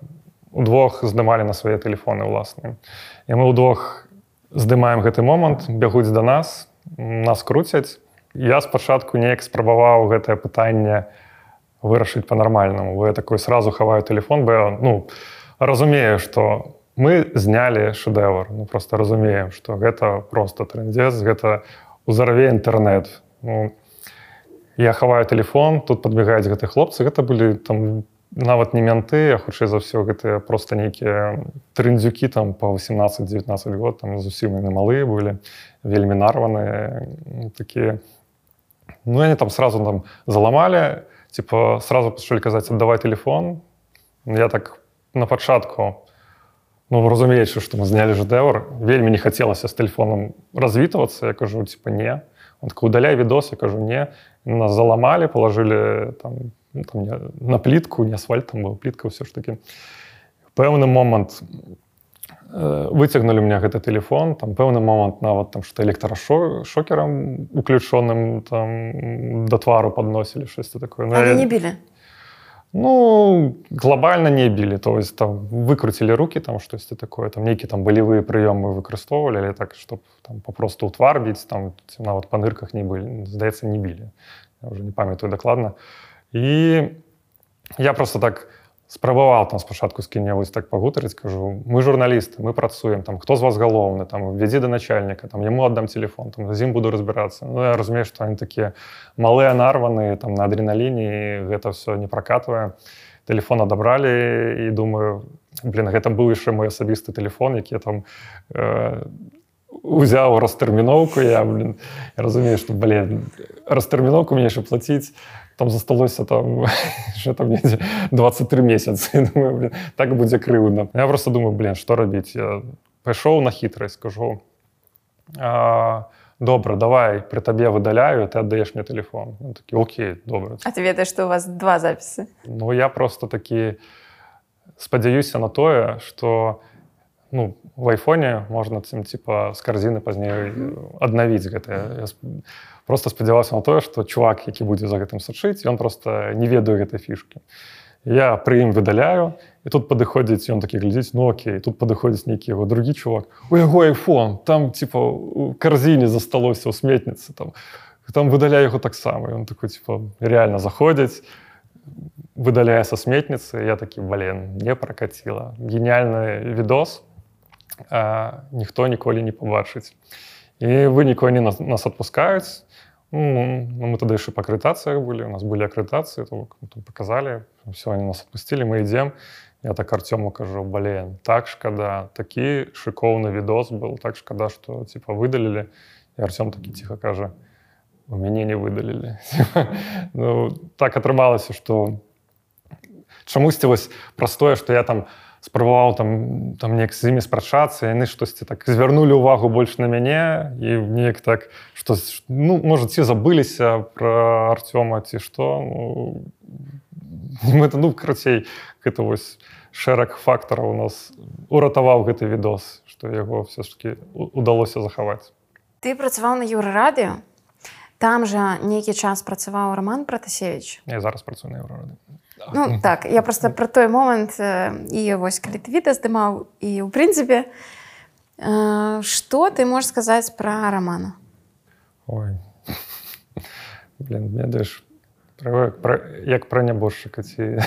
Speaker 2: удвох здымалі на свае тэлефоны ўласныя і мы ўдвох здымаем гэты момант бягуць да нас нас круцяць. Я спачатку неяк спрабаваў гэтае пытанне вырашыць па-нармальнаму вы такой сразу хаваю телефон бо ну разумею что мы знялі шэдэвр ну просто разумеем что гэта просто трендец гэта узараве інтэрнет ну, я хаваю телефон тут подбегаюць гэты хлопцы гэта былі там нават не менты а хутчэй за ўсё гэтыя просто нейкія трындзюкі там по 18-19 год там зусім яны малыя былі вельмі нарваныя такія ну они там сразу там заламалі типа сразу пачалі казаць аддавай телефон я так на пачатку ну разумеючы што мы знялі жадэвр вельмі не хацелася з тэлефоном развітвацца я кажу типа не он так удаляй відос я кажу не нас заламалі положили там, ну, там на плітку не асфальт там был плітка все ж таки. Пэўны момант э, выцягнули меня гэты телефон там пэўны момант нават там что электрошокером уключоным там до твару подносили шесть такое.
Speaker 1: Ну, я... не били
Speaker 2: Ну глобальна не білі то есть там выкруцілі руки там штосьці такое там нейкі там балевыя прыёмы выкарыстоўвалі але так чтоб там попросту ўтвар біць там нават па нырках не былі здаецца не білі уже не памятаю дакладна і я просто так не спрабаваў там спачатку з кіне вось так пагутарыць кажу мы журналісты мы працуем там хто з вас галоўны там вядзі да начальніка там яму аддам телефон там з ім буду разбірацца Ну я разумею што они такія малыя нарваны там на адреналіне гэта все не пракатвае. Телефон адабралі і думаю блин гэта быў яшчэ мой асабісты телефон які там э, узяў растэрміноўку я блин я разумею што блин растэрміноўку мне яшчэ плаціць там засталося там що там 23 месяцы думаю, блин, так будзе крыўна я просто думаю блин что рабіць я пайшоў на хітрасць скажу а, добра давай при табе выдаляю ты аддаеш мне телефон ну, такі Окей добра
Speaker 1: А ты ведаеш что у вас два запісы
Speaker 2: Ну я просто такі спадзяюся на тое что ну в айфоне можна цим типа з карзіны пазней аднавіць гэта просто спадзяваўся на тое што чувак які будзе за гэтым сачыць ён просто не ведаю гэтай фішки я пры ім выдаляю і тут падыходзіць ён такі глядзіць ну окей тут падыходзіць нейкі яго другі чувак у яго iphone там типа у карзіне засталося ў сметніцы там там выдаляе яго таксама ён такой типа реально заходзяць выдаляе са сметніцы я такі блин не пракаціла гениальны відос ніхто ніколі не пабачыць і выніку они нас, нас отпускаюць ну, мы тады яшчэ па акрэдытацыях былі у нас былі акрэдытацыі показалі все они нас отпусцілі мы ідзем я так арцёму кажу блин так шкада такі шыкоўны відос был так шкада что типа выдалілі і Арцём такі ціха кажа у мяне не выдалілі ну, так атрымалася что чамусьці вось простое что я там спрабаваў там там неяк з імі спрачацца яны штосьці так звярнулі ўвагу больш на мяне і неяк так што ну можа ці забыліся про Арцёма ці што ну, это ну карацей гэта вось шэраг фактараў у нас уратаваў гэты відос што яго все ж таки удалося захаваць.
Speaker 1: Ты працаваў на еўрарадыё там жа нейкі час працаваў роман пратасевич
Speaker 2: я зараз працую на еўрарадыё
Speaker 1: Ну так я просто про той момант і вось калі ты відэа здымаў і ў прынцыпе што ты можаш сказаць пра романа?
Speaker 2: Ой. Блин ведаеш як пра нябожчыка ці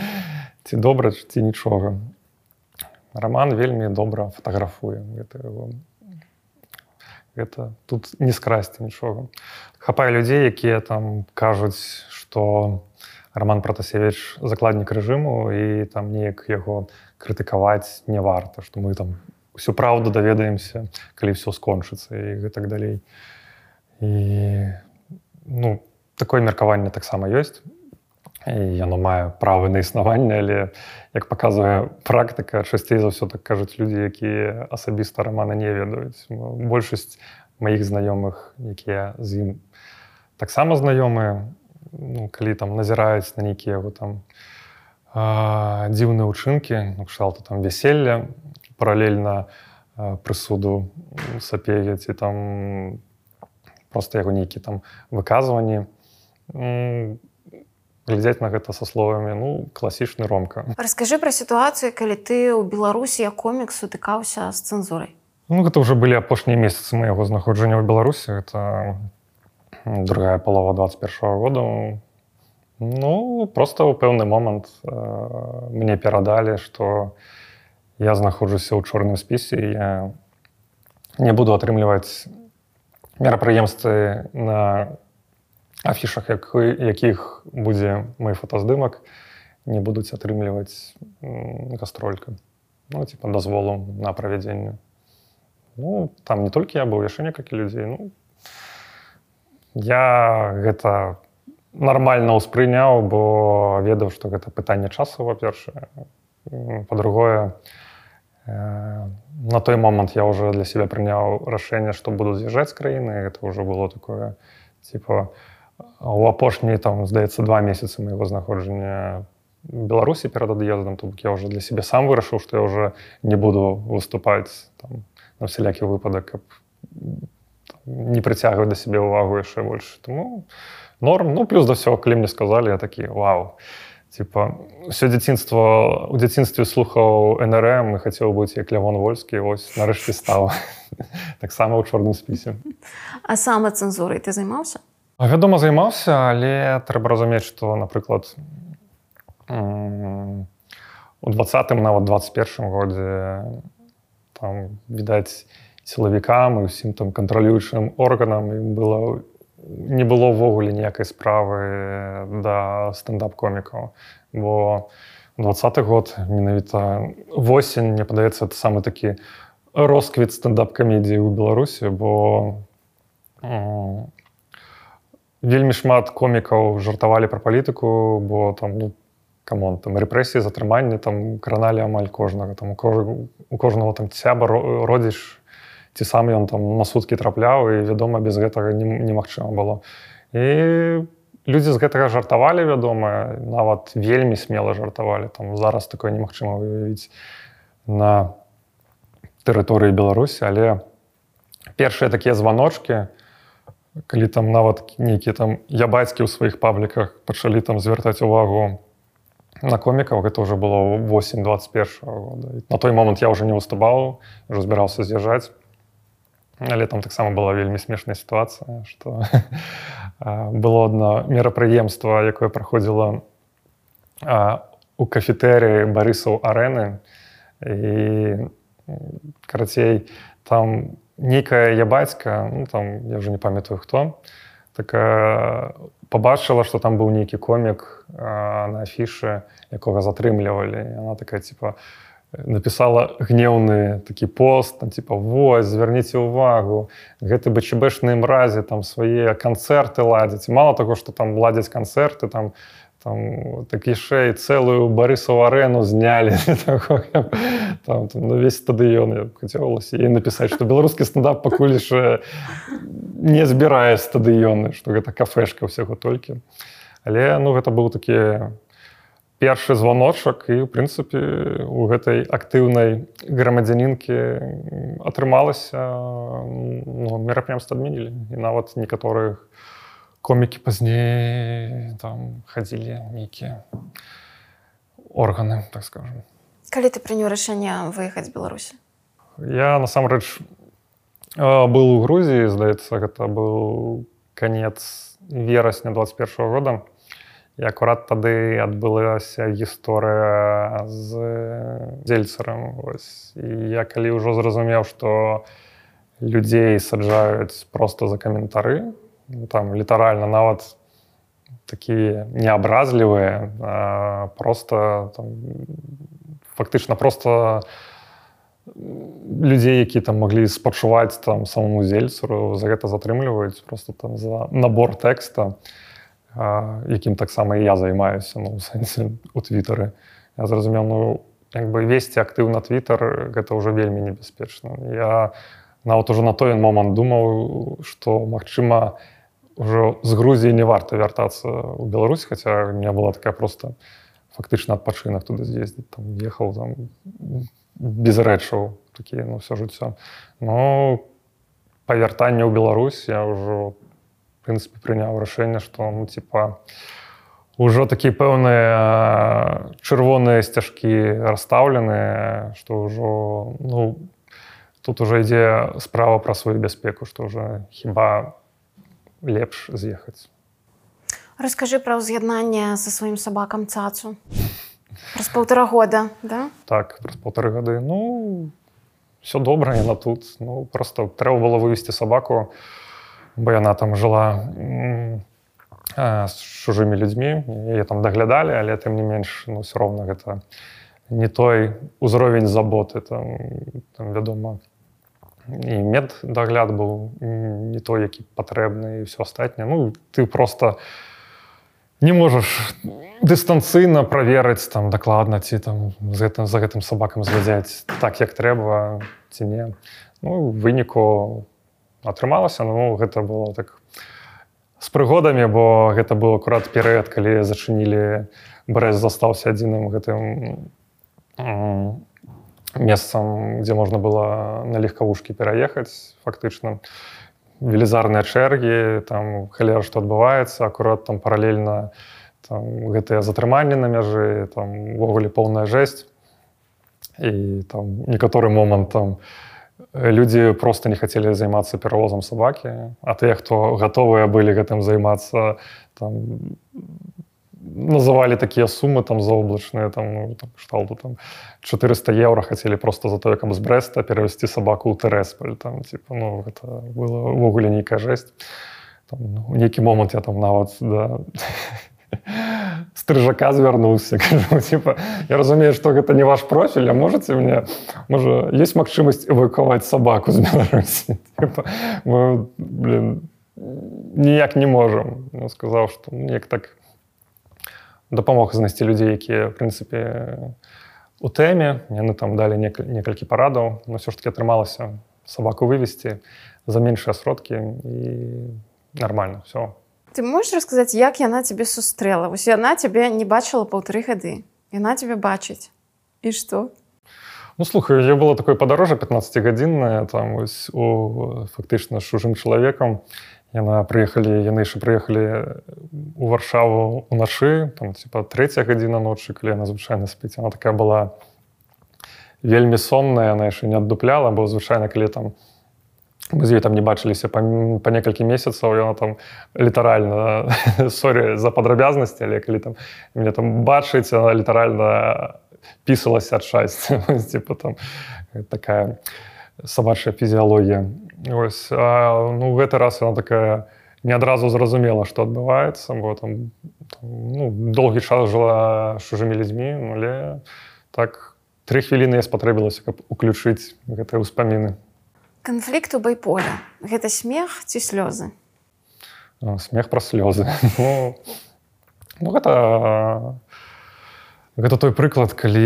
Speaker 2: ці добра ці нічога роман вельмі добра фатаграфуе гэта его гэта тут не скрасці нічога. Хапае людзей якія там кажуць что роман протасевич закладнік рэжыму і там неяк яго крытыкаваць не варта что мы там всю праўду даведаемся калі все скончыцца і гэтак далей. І ну такое меркаванне таксама ёсць. Яно мае правы на існаванне але як паказвае практыка часцей за ўсё так кажуць людзі якія асабіста романа не ведаюць. Большасць маіх знаёмых якія з ім таксама знаёмыя ну, калі там назіраюць на нейкія яго там дзіўныя ўчынкі ну, кшталту там вяселля паралельна прысуду сапея ці там просто яго нейкі там выказванні. Глядзець на гэта са словамі ну класічны ромка.
Speaker 1: Расскажы пра сітуацыю калі ты ў беларусі як комік сутыкаўся з цэнзурай.
Speaker 2: Ну гэта ўжо былі апошнія месяцы майго знаходжання ў беларусі. Это другая палова 21 года. Ну просто ў пэўны момант э, мне перадалі что я знаходжуся ў чорным спісе я не буду атрымліваць мерапрыемствы на афішах як, якіх будзе мой фотаздымак не будуць атрымліваць гастролька. Ну, типа дазволу на правядзенне ну, там не толькі я быў яшчэ некалькі людзей ну, я гэта нармальна ўспрыняў бо ведаў што гэта пытанне часу во-першае. По-другое э, на той момант я уже для себя прыняў рашэнне што буду з'язджаць з краіны. Это уже было такое типа у апошні там здаецца два месяцы моего знаходжання беларусі перад ад'ездам то бок я уже для себе сам вырашыў что я уже не буду выступаць там на всялякі выпадак каб не прыцягваць да сябе ўвагу яшчэ больш тому норм. Ну плюс да все калі мне сказали я такі вау типа все дзяцінства у дзяцінстве слухаў нрм і хацеў быць як лявон вольскі ось нарэшце стаў таксама ў чорным спісе
Speaker 1: а сама цэнзурай ты займаўся
Speaker 2: Вядома, займаўся, але трэба разумець, што, напрыклад, у двадцатым нават 21 годзе там відаць сілавікам і ўсім там кантралюючым органам было не было ўвогуле ніякай справы да стендап-комікаў. Бо двадцаты год менавіта восень мне падаецца это самы такі росквіт стендап-камедіі ў Беларусі, бо вельмі шмат комікаў жартавалі пра палітыку бо там ну камон там рэпрэсіі затрыманні там краналі амаль кожнага там у кожнага там цяба родзіш ці сам ён там на суткі трапляў і вядома без гэтага немагчыма было. І людзі з гэтага жартавалі вядома нават вельмі смела жартавалі. Там зараз такое немагчыма выявіць на тэрыторыі беларусі але першыя такія званочки калі там нават нейкія там я бацькі ў сваіх пабліках пачалі там звяртаць увагу на комікаў гэта уже было 8 21 года. На той момант я уже не выступаў уже збіраўся з'язджаць але там таксама была вельмі смешная сітуацыя что было одно мерапрыемства якое праходзіла у кафетэры барысаў арэны і карацей там нейкая я бацька ну, там я уже не памятаю хто такая побачыла что там быў нейкі комік на афішы якога затрымлівалі она такая типа написала гнеўны такі пост там типа вось звярніце увагу гэты бчбэшны мразе там свае канцэрты ладзяць мало того что там ладзяць канцэрты там там так яшчэ і цэлую барысаў арэну знялі там, там ну, весь стадыён хацелася і напісаць што беларускі стандап пакуль яшчэ не збірае стадыёны што гэта кафешка ўсяго толькі. Але ну гэта быў такі першы званочак і в прынцыпе у гэтай актыўнай грамадзянінкі атрымалася ну, мерапрыемства адменілі і нават некаторых комікі пазней там хадзілі нейкія органы так скажем
Speaker 1: калі ты прыняў рашэнне выехаць беларусі?
Speaker 2: Я насамрэч был у Грузіі здаецца гэта быў конец верасня 21 -го года і акурат тады адбылася гісторыя з дзельцарам і я калі ўжо зразумеў што людзей саджаюць просто за каментары ну, там літаральна нават такія неабразлівыя просто там, фактычна просто людзей які там маглі спачуваць там самому зельцару за гэта затрымліваюць просто там за набор тэкста якім таксама і я займаюся ну, сэнсе у твітары я зразумеў ну як бы весці актыўна твітар гэта ўжо вельмі небяспечна. Я нават ужо на той момант думаў што магчыма ўжо з Грузіі не варта вяртацца ў Беларусь хаця меня была такая просто фактычна адпачынак туды з'ездзіць там ехаў там без рэчаў такія ну все жыццё. Но па вяртанне ў Беларусь я ўжо прынцыпе прыняў рашэнне што ну типа ўжо такія пэўныя чырвоныя сцяжкі расстаўленыя што ўжо ну тут уже ідзе справа пра сваю бяспеку што уже хіба лепш з'ехаць
Speaker 1: Раскажы пра ўз'яднанне са сваім сабакам цацу. Праз полтора года да?
Speaker 2: Так праз полторы гады ну все добра яна тут. Ну просто трэба было вывесці сабаку бо яна там жыла з чужымі людзьмі яе там даглядалі але тым не менш ну все роўна гэта не той узровень заботы там, там вядома. І мед дагляд быў не той які патрэбны і все астатняе. Ну ты просто не можаш дыстанцыйна праверыць там дакладна ці там з гэтым за гэтым сабакам звядзяць так як трэба ці не. Ну выніку атрымалася ну гэта было так з прыгодамі бо гэта быў акурат перыяд калі зачынілі брэз застаўся адзіным гэтым месцам дзе можна было на легкавушкі пераехаць фактычна. Велізарныя чэргі там халера што адбываецца акурат там паралельна гэтыя затрыманні на мяжы тамвогуле поўная жэсць. І там некаторы момант там людзі просто не хацелі займацца перавозам сабакі а тыя хто гатовыя былі гэтым займацца там называлі такія сумы там заоблачныя там, ну, там шталту там 400 еўра хацелі просто за тое каб з брэста перавесці сабаку ў тэрэсполь там типа ну гэта было ўвогуле нейкая жэсць. У ну, нейкі момант я там нават да, стрыжака звярнуўся типа я разумею што гэта не ваш профіль а можете мне можа есть магчымасць эвакаваць сабаку з беларусі ніяк не можам сказаў што неяк так дапамог знайсці людзей якія прынцыпе у тэме яны там далі некалькі парадаў но ўсё ж таки атрымалася сабаку вывесці за меншыя сродкі і нормально все
Speaker 1: ты можешь расказаць як яна тебе сустрэла вось яна цябе не бачыла паўтары гады. Яна тебе бачыць. І что
Speaker 2: Ну, слухай я было такое падарожжа 15 гадзіннае там ось у фактычна чужым чалавекам. Яна прыехалі яны яшчэ прыехалі у варшаву уначы там типа третья гадзіна ночы калі яна звычайна спіць. Она такая была вельмі сонная яна яшчэ не аддупляла бо звычайна калі там мы з ёй там не бачыліся па, па некалькі месяцаў яна там літаральна сорі за падрабязнасці але калі там мне там бачыць она літаральна пісалася ад шчасця типа там такая сабачая фізіялогія. Ось а, ну гэты раз она такая не адразу зразумела што адбываецца бо там, там ну, доўгі час жыла чужымі людзьмі але так тры хвіліны я спатрэбілася каб уключыць гэтыя ўспаміны
Speaker 1: канфлікт у байполя. Гэта смех ці слёзы?
Speaker 2: Смех пра слёзы. Ну, ну гэта гэта той прыклад калі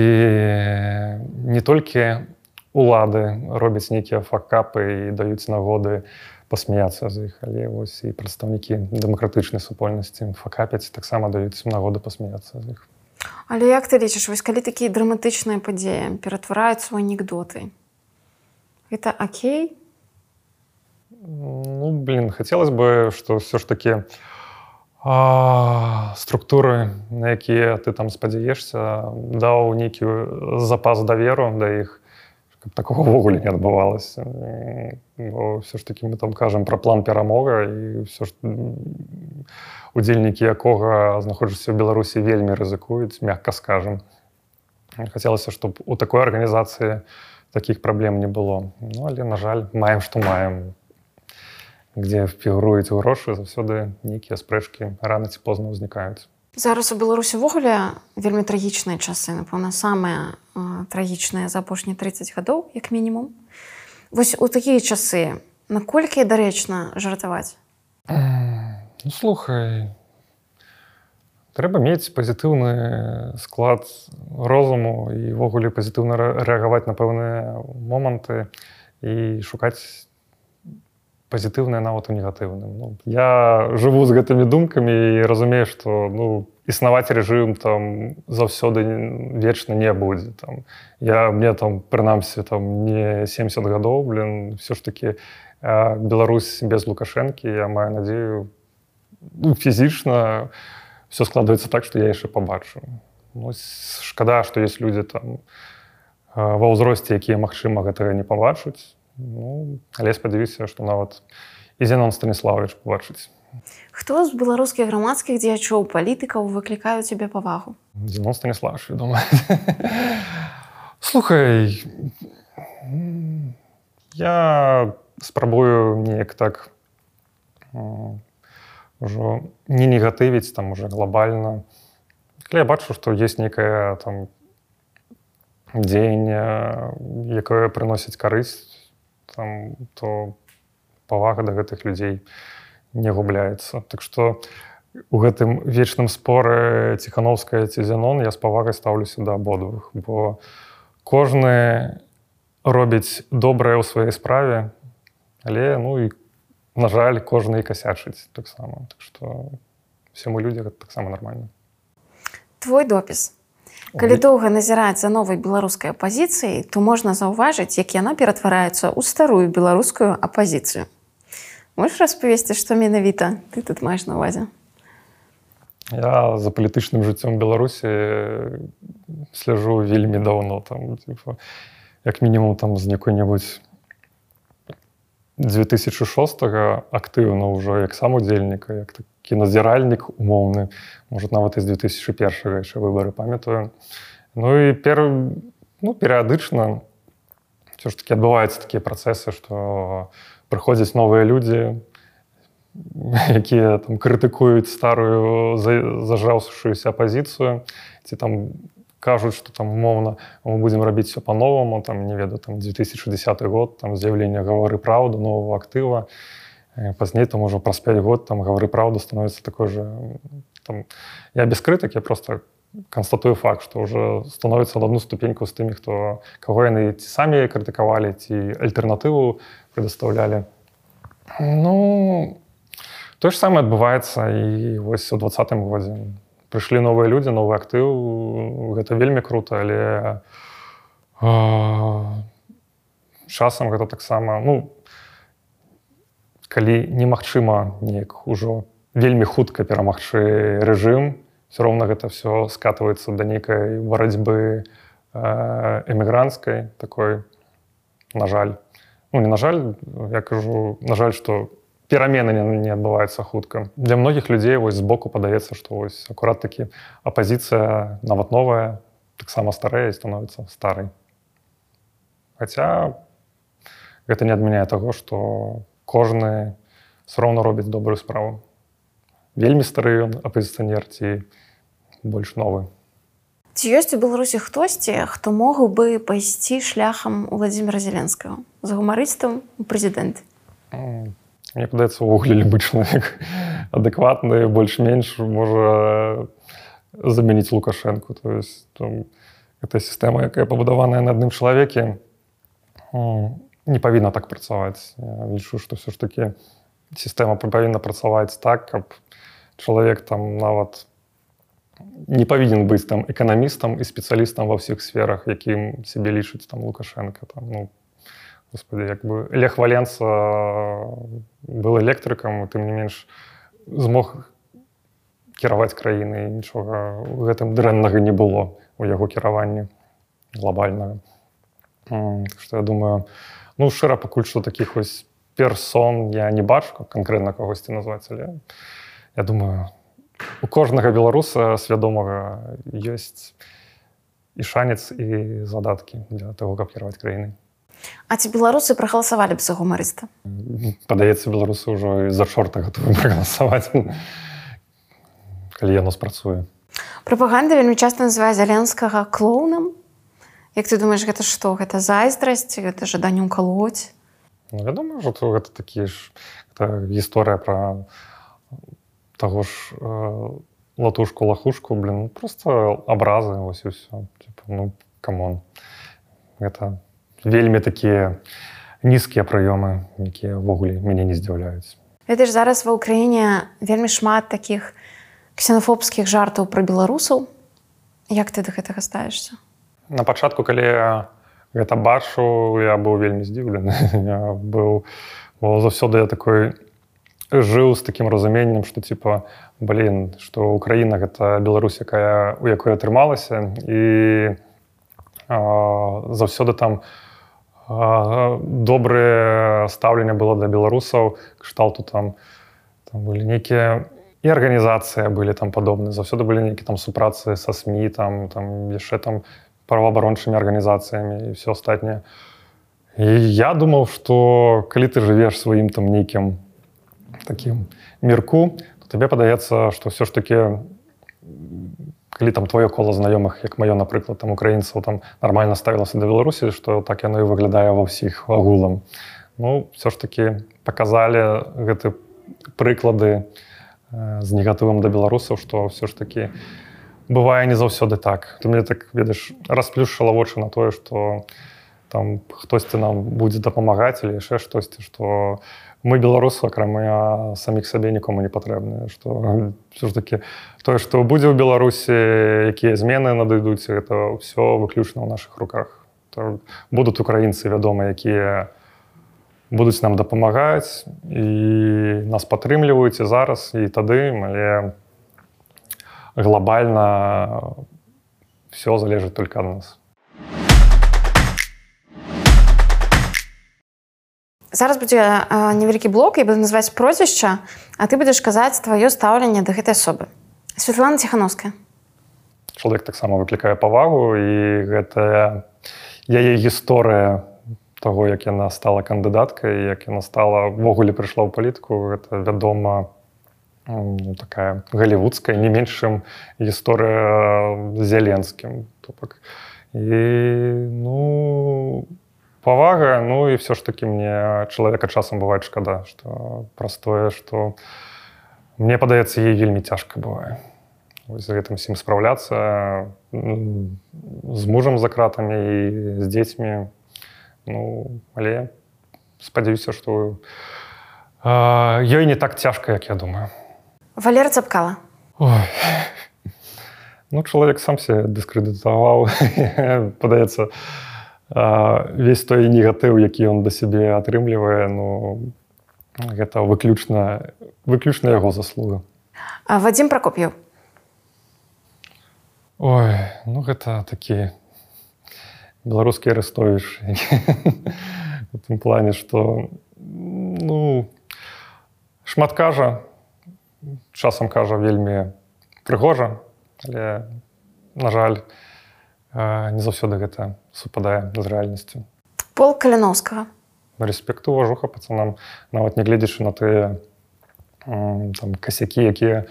Speaker 2: не толькі улады робяць нейкія факапы і даюць нагоды пасмяяцца з іх але вось і прадстаўнікі дэмакратычнай супольнасці факапяць таксама даюць нагоды пасмяяцца з іх.
Speaker 1: Але як ты лічыш вось калі такія драматычныя падзеі ператвараюць у анекдоты это Окей?
Speaker 2: Ну блин хацелось бы что все ж таки а, структуры на якія ты там спадзяешься даў нейкі запас даверу да іх каб такого ўвогуле не адбывалася все ж таки мы там кажам про план перамога і ж удзельнікі якога знаходжуся ў беларусі вельмі рызыкуюць мягка скажем. Хацелася чтобы у такой арганізацыі таких праблем не было. Ну але на жаль маем што маем. Где фігуруюць грошы заўсёды нейкія спрэчкі рано ці позна ўзнікаюць.
Speaker 1: Зараз у беларусі увогуле вельмі трагічныя часы. Напэўна самыя трагічныя за апошнія 30 гадоў як мінімум. Вось у такія часы наколькі дарэчна жартаваць?
Speaker 2: Ну, слухай трэба мець пазітыўны склад розуму івогуле пазітыўна рэагаваць на пэўныя моманты і шукаць пазітыўнае нават у негатыўным. Ну, я жыву з гэтымі думкамі і разумею што ну існаваць рэжым там заўсёды вечна не будзе. Там я мне там прынамсі там не 70 гадоў блин все ж таки Беларусь без лукашэнкі я маю надзею ну, фізічна все складваецца так што я яшчэ пабачу ну, шкада што есть людзі там ва ўзросце якія магчыма гэтага не пабачуць Ну, але спадзяюся, што нават і Зенон Станіславович побачыць.
Speaker 1: Хто з беларускіх грамадскіх дзеячоў палітыкаў выклікаю цябе павагу?
Speaker 2: Зенон Станіславович вядома. Слухай я спрабую неяк так ўжо не негатывіць там уже глобальна. Калі я бачу, што есть некая там дзеянне, якое прыносіць карысць там, то павага да гэтых людзей не губляецца. Так што у гэтым вечным споры ціхановская ці зянон я з павагай стаўлюся да абодвух, бо кожны робіць добрае ў сваёй справе, але ну і на жаль, кожны касячыць таксама. Так што все мы людзі таксама нармальна.
Speaker 1: Твой допіс Калі доўга назіраць за новай беларускай апазіцыяй, то можна заўважыць, як яна ператвараецца ў старую беларускую апазіцыю. Можаш распавесці, што менавіта ты тут маеш на увазе.
Speaker 2: Я за палітычным жыццём Беларусі сляжу вельмі даўно там типа, як мінімум там з якой-небудзь 2006 актыўна ўжо як сам удзельніка як такі назіральнік умоўны может нават з 2001 яшчэ выбары памятаю. Ну і пер ну перыядычна все ж таки адбываюцца такія працэсы што прыходзяць новыя людзі якія там крытыкуюць старую зажаўшуюся апозіцыю ці там кажуць что там умоўна мы будем рабіць все по-новому там не ведаю там 2010 год там з'яўлення гавары праўду нового актыва. Пазней там ужо праз 5 год там гавары праўду становится такой же там я без крытык я просто констатую факт что уже становится на одну ступеньку з тымі хто каго яны ці самі крытыкавалі ці альтэрнатыву предоставлялі ну то ж самое адбываецца і вось у двадцатым годзе прыйшлі новыя людзі новы актыў гэта вельмі круто але часам гэта таксама ну калі немагчыма неяк ужо вельмі хутка перамагчы рэжым все роўна гэта все скатываецца да нейкай барацьбы эмігранцкай такой на жаль. Ну не на жаль я кажу на жаль что перамены не, не адбываецца хутка. Для многіх людзей вось збоку падаецца што вось акурат такі апазіцыя нават новая таксама старэя становіцца старай Хаця гэта не адмяняе таго што кожны роўна робіць добрую справу. Вельмі стары ён апазіцыянер ці больш новы
Speaker 1: ці ёсць у беларусі хтосьці хто могаў бы пайсці шляхам владимира зеленскага з гумарыстам у прэзідэнт
Speaker 2: мне падаецца увогуле любы чалавек адэкватны больш-менш можа замяніць лукашэнку то есть гэта сістэма якая пабудаваная на адным чалавеке не павінна так працаваць лічу што все ж таки сістэма павінна працаваць так каб чалавек там нават не павінен быць там эканамістам і спецыялістам ва ўсіх сферах якім сябе лічыць там лукашенко там ну господи як бы лег валенца был электрыкам тым не менш змог кіраваць краіны нічога гэтым дрэннага не было у яго кіраванні глобальнага что я думаю ну шчыра пакуль што таких вось персон я не бачу конкретно кагосьці назваць але я думаю у кожнага беларуса свядомага ёсць і шанец і задаткі для того каб кіраваць краіны
Speaker 1: А ці беларусы прагаласавалі б за гумарыста?
Speaker 2: Падаецца беларусы ўжо за чорта готовы прагаласаваць калі яно спрацуе.
Speaker 1: Прапаганда вельмі часта называе зяленскага клоунам Як ты думаешь гэта што гэта зайздрасць гэта жаданне укалоць
Speaker 2: ну, вядома што гэта такі ж гісторыя пра таго ж э, латушку лахушку блин ну, просто абразы вось усё ну камон. Гэта вельмі такія нізкія прыёмы якія ўвогуле мяне не здзіўляюць.
Speaker 1: Ж зараз ва ўкраіне вельмі шмат такіх ксенофобскіх жартаў пра беларусаў. Як ты да гэтага ставішся?
Speaker 2: На пачатку калі гэта бачу я быў вельмі здзіўлены. Быў заўсёды я такой жыў з такім разуменнем што типа блин што Украіна гэта Беларусь якая у якой атрымалася. І заўсёды там добрае стаўленне было для беларусаў кшталту там там былі нейкія і арганізацыя былі там падобны заўсёды былі нейкі там супрацы са сМ там там яшчэ там праваабарончымі арганізацыямі і все астатняе. І я думаў, што калі ты жывеш сваім там нейкім такім мірку, то табе падаецца, што ўсё ж такі калі там твоё кола знаёмых, як маё, напрыклад, там украінцаў там нармальна ставілася да Беларусі, што так яно і выглядае ва ўсіх агулам. Ну ўсё ж такі паказалі гэты прыклады з негатывам да беларусаў, што ўсё ж такі, бывае не заўсёды так ты мне так ведаеш расплюшала вочы на тое что там хтосьці нам будзе дапамагаць или яшчэ штосьці что мы беларусы акрамя саміх сабе нікому не патрэбныя что все ж таки тое что будзе ў беларусі якія змены надыдуць это все выключна ў наших руках то будуць украінцы вядома якія будуць нам дапамагаць і нас падтрымліваюць зараз і тады але мы глобально все залежит только от нас.
Speaker 1: Зараз будзе невялікі блок і буду называць прозвішча, а ты будзеш казаць тваё стаўленне да гэтай асобы. Святлана ціхановская.
Speaker 2: Чалавек таксама выклікае павагу і гэта яе гісторыя таго, як яна стала кандыдаткай, як яна стала ўвогуле прыйшла ў палітыку, гэта вядома, ну, такая галівудская не меншым гісторыя зяленскім тупак і ну павага ну і все ж таки мне чалавека часам бывае шкада что простое что мне падаецца ей вельмі цяжка бывае. За гэтым всім спраўляцца з мужам за кратамі і з дзецьмі. Ну але спадзяюся что ёй не так цяжка як я думаю.
Speaker 1: Валера цапкала.
Speaker 2: Ну чалавек сам се дыскрэдытаваў. Падаецца весь той негатыў, які ён да сябе атрымлівае ну гэта выключна выключна яго заслуга.
Speaker 1: Вадзім пракоп'ю
Speaker 2: Ой ну гэта такі беларускі арестовіш в тым плане что ну шмат кажа часам кажа вельмі прыгожа але на жаль не заўсёды гэта супадае з рэальнасцю
Speaker 1: пол каляновскага
Speaker 2: рэспекту уважуха пацанам. Нават нягледзячы на тыя там касякі якія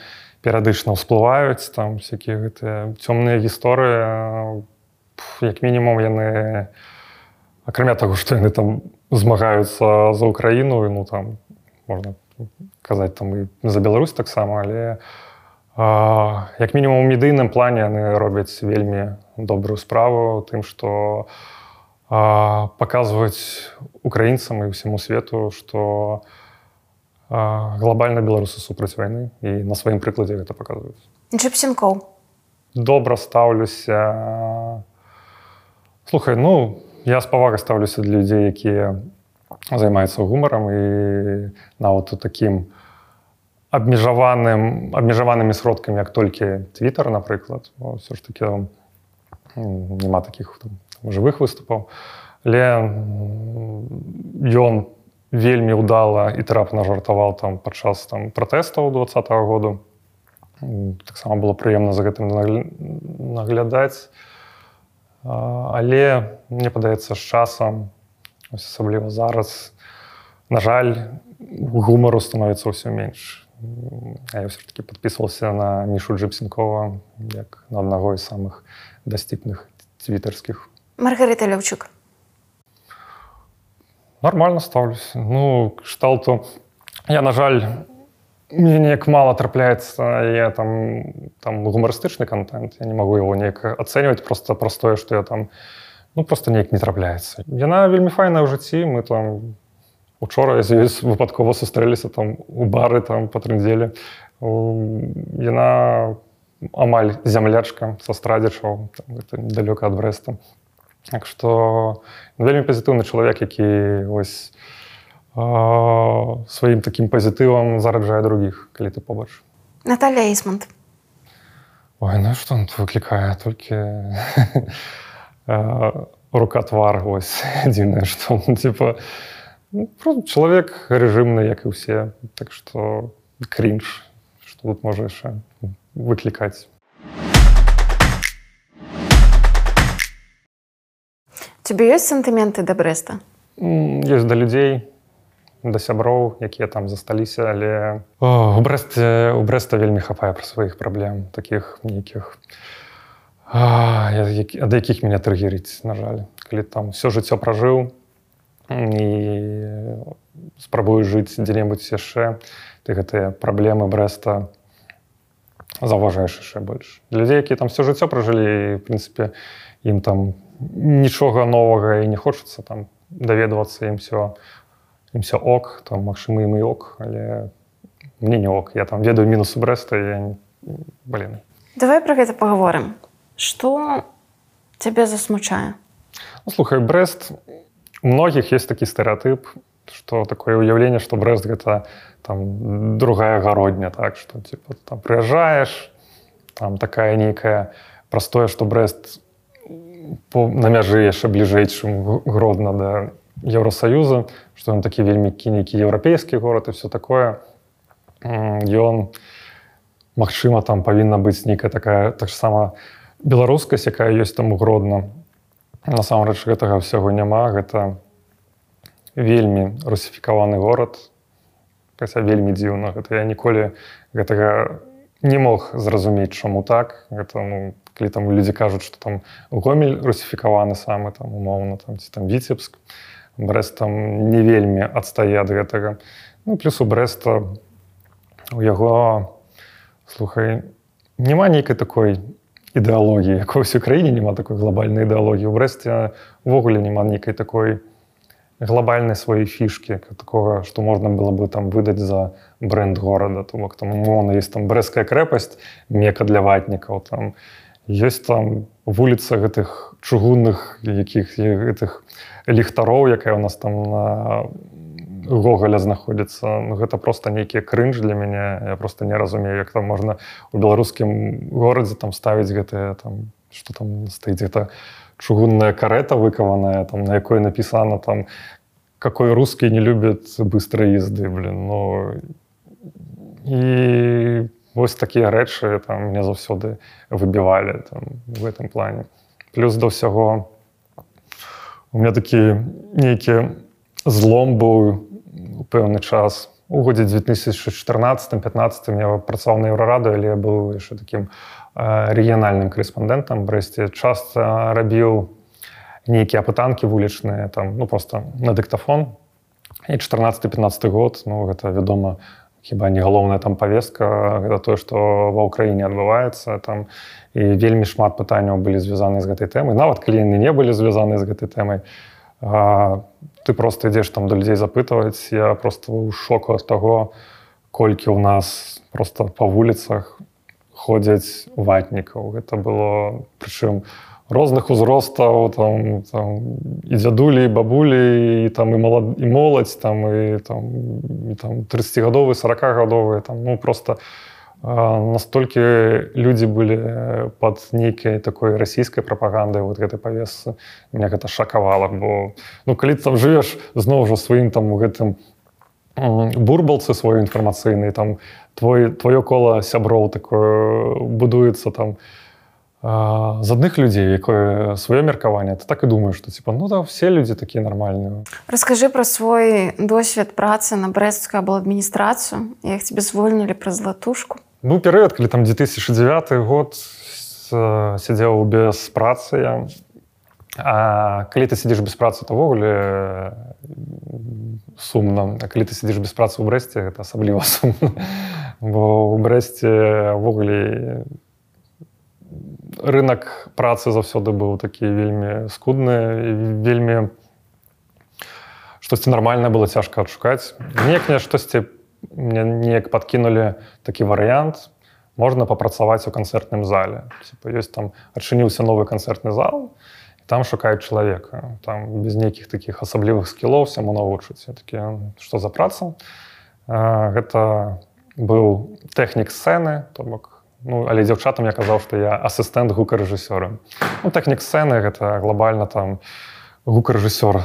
Speaker 2: перыядычна ўсплываюць там всякие гэтыя цёмныя гісторыі як мінімум яны акрамя таго што яны там змагаюцца за ўкраіну ну там можна казаць там і за Беларусь таксама але а, як мінімум у медыйным плане яны робяць вельмі добрую справу тым што паказваюць украінцам і ўсяму свету што глобальна беларусы супраць вайны і на сваім прыкладзе гэта паказваюць.
Speaker 1: Джипсенкоў
Speaker 2: добра стаўлюся. Слухай ну я з павагай стаўлюся для людзей якія займаюцца гумарам і нават у такім абмежаваным абмежаванымі сродкамі як толькі твиттер напрыклад. Все ж таки няма таких там, жывых выступаў але ён вельмі удала і трапна жартаваў там падчас там пратэстаў два -го году таксама было прыемна за гэтым наглядаць. Але мне падаецца з часам асабліва зараз на жаль гумару становіцца ўсё менш. Я все-таки подписывался на мішу джипсенкова як на аднаго з самых дасціпных твітарскіх
Speaker 1: маргарита левчук.
Speaker 2: Нормально ставлюсь. Ну кшталту я на жаль мне неяк мало трапляецца я там там гумарыстычны контент я не могу его неяк ацэньваць просто простое что я там ну просто неяк не трапляецца яна вельмі файная ў жыцці мы там учора выпадкова сустрэліся там у бары там па трындзелі яна амаль зямлячка са страдзічаў далёка ад брэста. Так што вельмі пазітыўны чалавек які вось сваім такім пазітывам зараджае другіх калі ты побач.
Speaker 1: Наталя ісмонт
Speaker 2: Ой ну што выклікае толькі рука твар вось адзінае што типа ну, чалавек рэжымны як і ўсе так што крінж што тут можа яшчэ выклікаць
Speaker 1: Цябе ёсць сантыменты да брэста
Speaker 2: ёсць да людзей да сяброў якія там засталіся але у брэсце у брэста вельмі хапае пра сваіх праблем таких нейкіх ад якіх мяне трыгерыць на жаль. Калі там все жыццё пражыў і спрабую жыць дзе-небудзь яшчэ ты гэтыя праблемы брэста заўважаеш яшчэ больш. Людзей якія там все жыццё пражылі в прынцыпе ім там нічога новага і не хочацца там даведвацца ім все імся ок там магчыма і ок але мне не ок. Я там ведаю мінусу брэста я блин
Speaker 1: давай про гэта паговорым. Что цябе засмучае?
Speaker 2: Ну, слухай брест многіх есть такі стэеатып что такое ўяўленне что брест гэта там другая гародня так что типа там прыязджаеш там такая нейкая простое что брест по на мяжы яшчэ бліжэй чым гродна да еўросаюза что ён такі вельмі кінейкі еўрапейскі горад і все такое. Ён Мачыма там павінна быць нейкая такая так сама беларускасць якая ёсць там угродна насамрэч гэтага ўсяго няма гэта вельмі русіфікаваны горад. Хаця вельмі дзіўна гэта. Я ніколі гэтага не мог зразумець чаму так. Гэта ну калі там людзі кажуць што там гомель русіфікаваны самы там умоўна там ці там віцебск. Брест там не вельмі адстае ад гэтага. Ну плюс у бреста у яго слухай няма нейкай такой ідэалогіі якой усёй краіне няма такой глобальнай ідэалогіі. У брэсце увогуле няма нейкай такой глобальнай сваёй фішкі такога што можна было бы там выдаць за бренд горада то бок там умоўна есть там брэская крэпасць мека для ватнікаў там ёсць там вуліца гэтых чыгунных якіх гэтых ліхтароў якая у нас там на гоголя знаходзіцца ну, гэта просто нейкі крынж для мяне. Я просто не разумею як там можна у беларускім горадзе там ставіць гэтыя там что там стаіць это чугунная карета выкаваная там на якой напісана там какой русский не любит быстрой езды блин но і вось такія рэчы там мне заўсёды выбівалі там в этом плане плюс до ўсяго у меня такі нейкі злом быў у пэўны час. У годзе 2014 15 я працаваў на еўрараду але я быў яшчэ таким рэгіянальным корэспандэнтам брэсце часта рабіў нейкія апытанкі вулічныя там ну просто на дыктафон і 14-15 год ну гэта вядома хіба не галоўная там повестка гэта тое што ва ўкраіне адбываецца там і вельмі шмат пытанняў былі звязаны з гэтай тэмай. Нават калі яны не былі звязаны з гэтай тэмай а, ты просто ідзеш там да людзей запытваць. Я просто ў шоку ад таго колькі ў нас просто па вуліцах ходзяць ватнікаў. Гэта было прычым у розных узростаў там, там і дзядулі бабулі і там і малад і моладзь там і там, і, там 30гадовы 40гадовыя там ну просто настолькі людзі былі под нейкай такой расійскай прапагандай вот гэтай павесцы. Меня гэта шакавала бо ну калі там жывеш зноў жа сваім там у гэтым бурбалцы свой інфармацыйны там твой твоё кола сяброў такое будуецца там. З адных людзей якое сваё меркаванне ты так і думаю что типа ну да все людзі такія нармальныя
Speaker 1: расскажы пра свой досвед працы на брэсцкую або адміністрацыю як тебе звольнілі праз латушку
Speaker 2: быў перыяд калі там 2009 год сядзеў без працы я А калі ты сидзіш без працы то-вогуле сумна А калі ты сидзіш без працы ў брэсце это асабліва сумна бо у брэсцевогуле рынок працы заўсёды быў такі вельмі скудны вельмі штосьці нармальна было цяжка адшукаць неяк мне штосьці мне неяк подкінули такі варыянт можна папрацаваць у канцэртным зале ёсць там адчыніўся новы канцэртны зал там шукаюць чалавека там без нейкіх таких асаблівых скілоў сяму навучыць такі што за праца гэта быў тэхнік сцэны то бок Ну, але дзяўчатам я казаў, што я асістэнт гукарэжысёра. Ну, тэхнік сцэны гэта глобальна там гукарэжысёр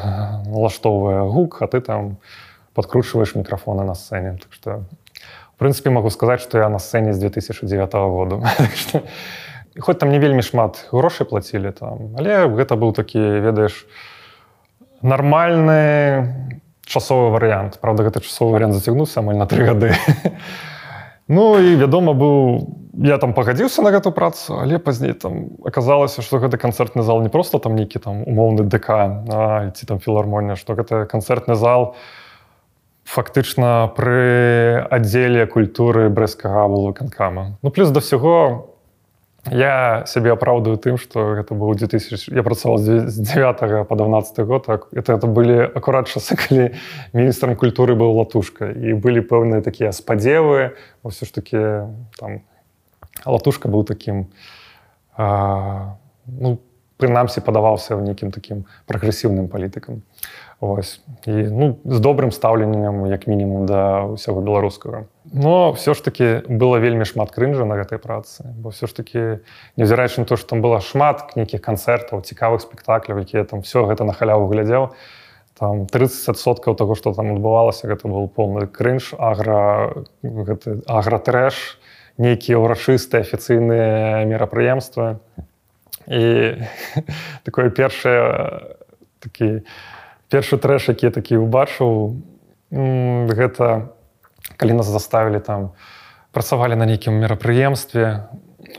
Speaker 2: налаштоўвае гук, а ты там падкручваеш мікрафоны на сцэне. Так што в прынцыпе магу сказаць, што я на сцэне з 2009 году. Хоць там не вельмі шмат грошай плацілі там, але гэта быў такі ведаеш нармальны часовы варыянт. Праўда, гэты часовы варыянт зацягнуўся амаль на тры гады. Ну і вядома быў я там пагадзіўся на гэту працу але пазней там аказалася што гэты канцэртны зал не просто там нейкі там умоўны ДК ці там філармонія што гэта канцэртны зал фактычна пры аддзеле культуры брэскага вулканкама ну плюс да ўсяго я сябе апраўдаю тым што гэта быў 2000 я працаваў з 9 по 12 год так это это былі акурат часы калі міністрам культуры быў латушка. І былі пэўныя такія спадзевы ўсё ж таки там латушка быў таким ну, прынамсі падаваўся ў нейкім такім прагрэсіўным палітыкам Ось. і ну, з добрым стаўленнем як мінімум да ўсяго беларускага но все ж таки было вельмі шмат крынжа на гэтай працы. Бо все ж таки невзіраючы на то что там было шмат нейкіх канцэртаў цікавых спектакляў якія там все гэта на халяву глядзеў там 30соткаў того что там адбывалася гэта был полный крынж агра агратрэш нейкія ўрачыстыя афіцыйныя мерапрыемствы. І такое першае такі першы трэш які такі убачыў гэта калі нас заставілі там працавалі на нейкім мерапрыемстве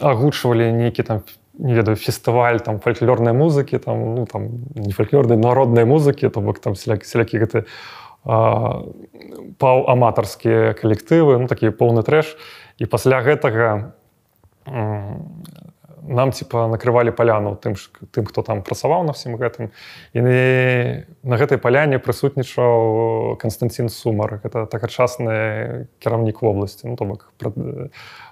Speaker 2: агучвалі нейкі там не ведаю фестываль там фальклорнай музыкі там ну там не фальклорнай народнай музыкі то бок там селякі селякі гэты паў нам типа накрывалі паляну тым тым хто там працаваў на всім гэтым. І на гэтай паляне прысутнічаў Константин сумар. Это такачасны кіраўнік вобласці ну, то бок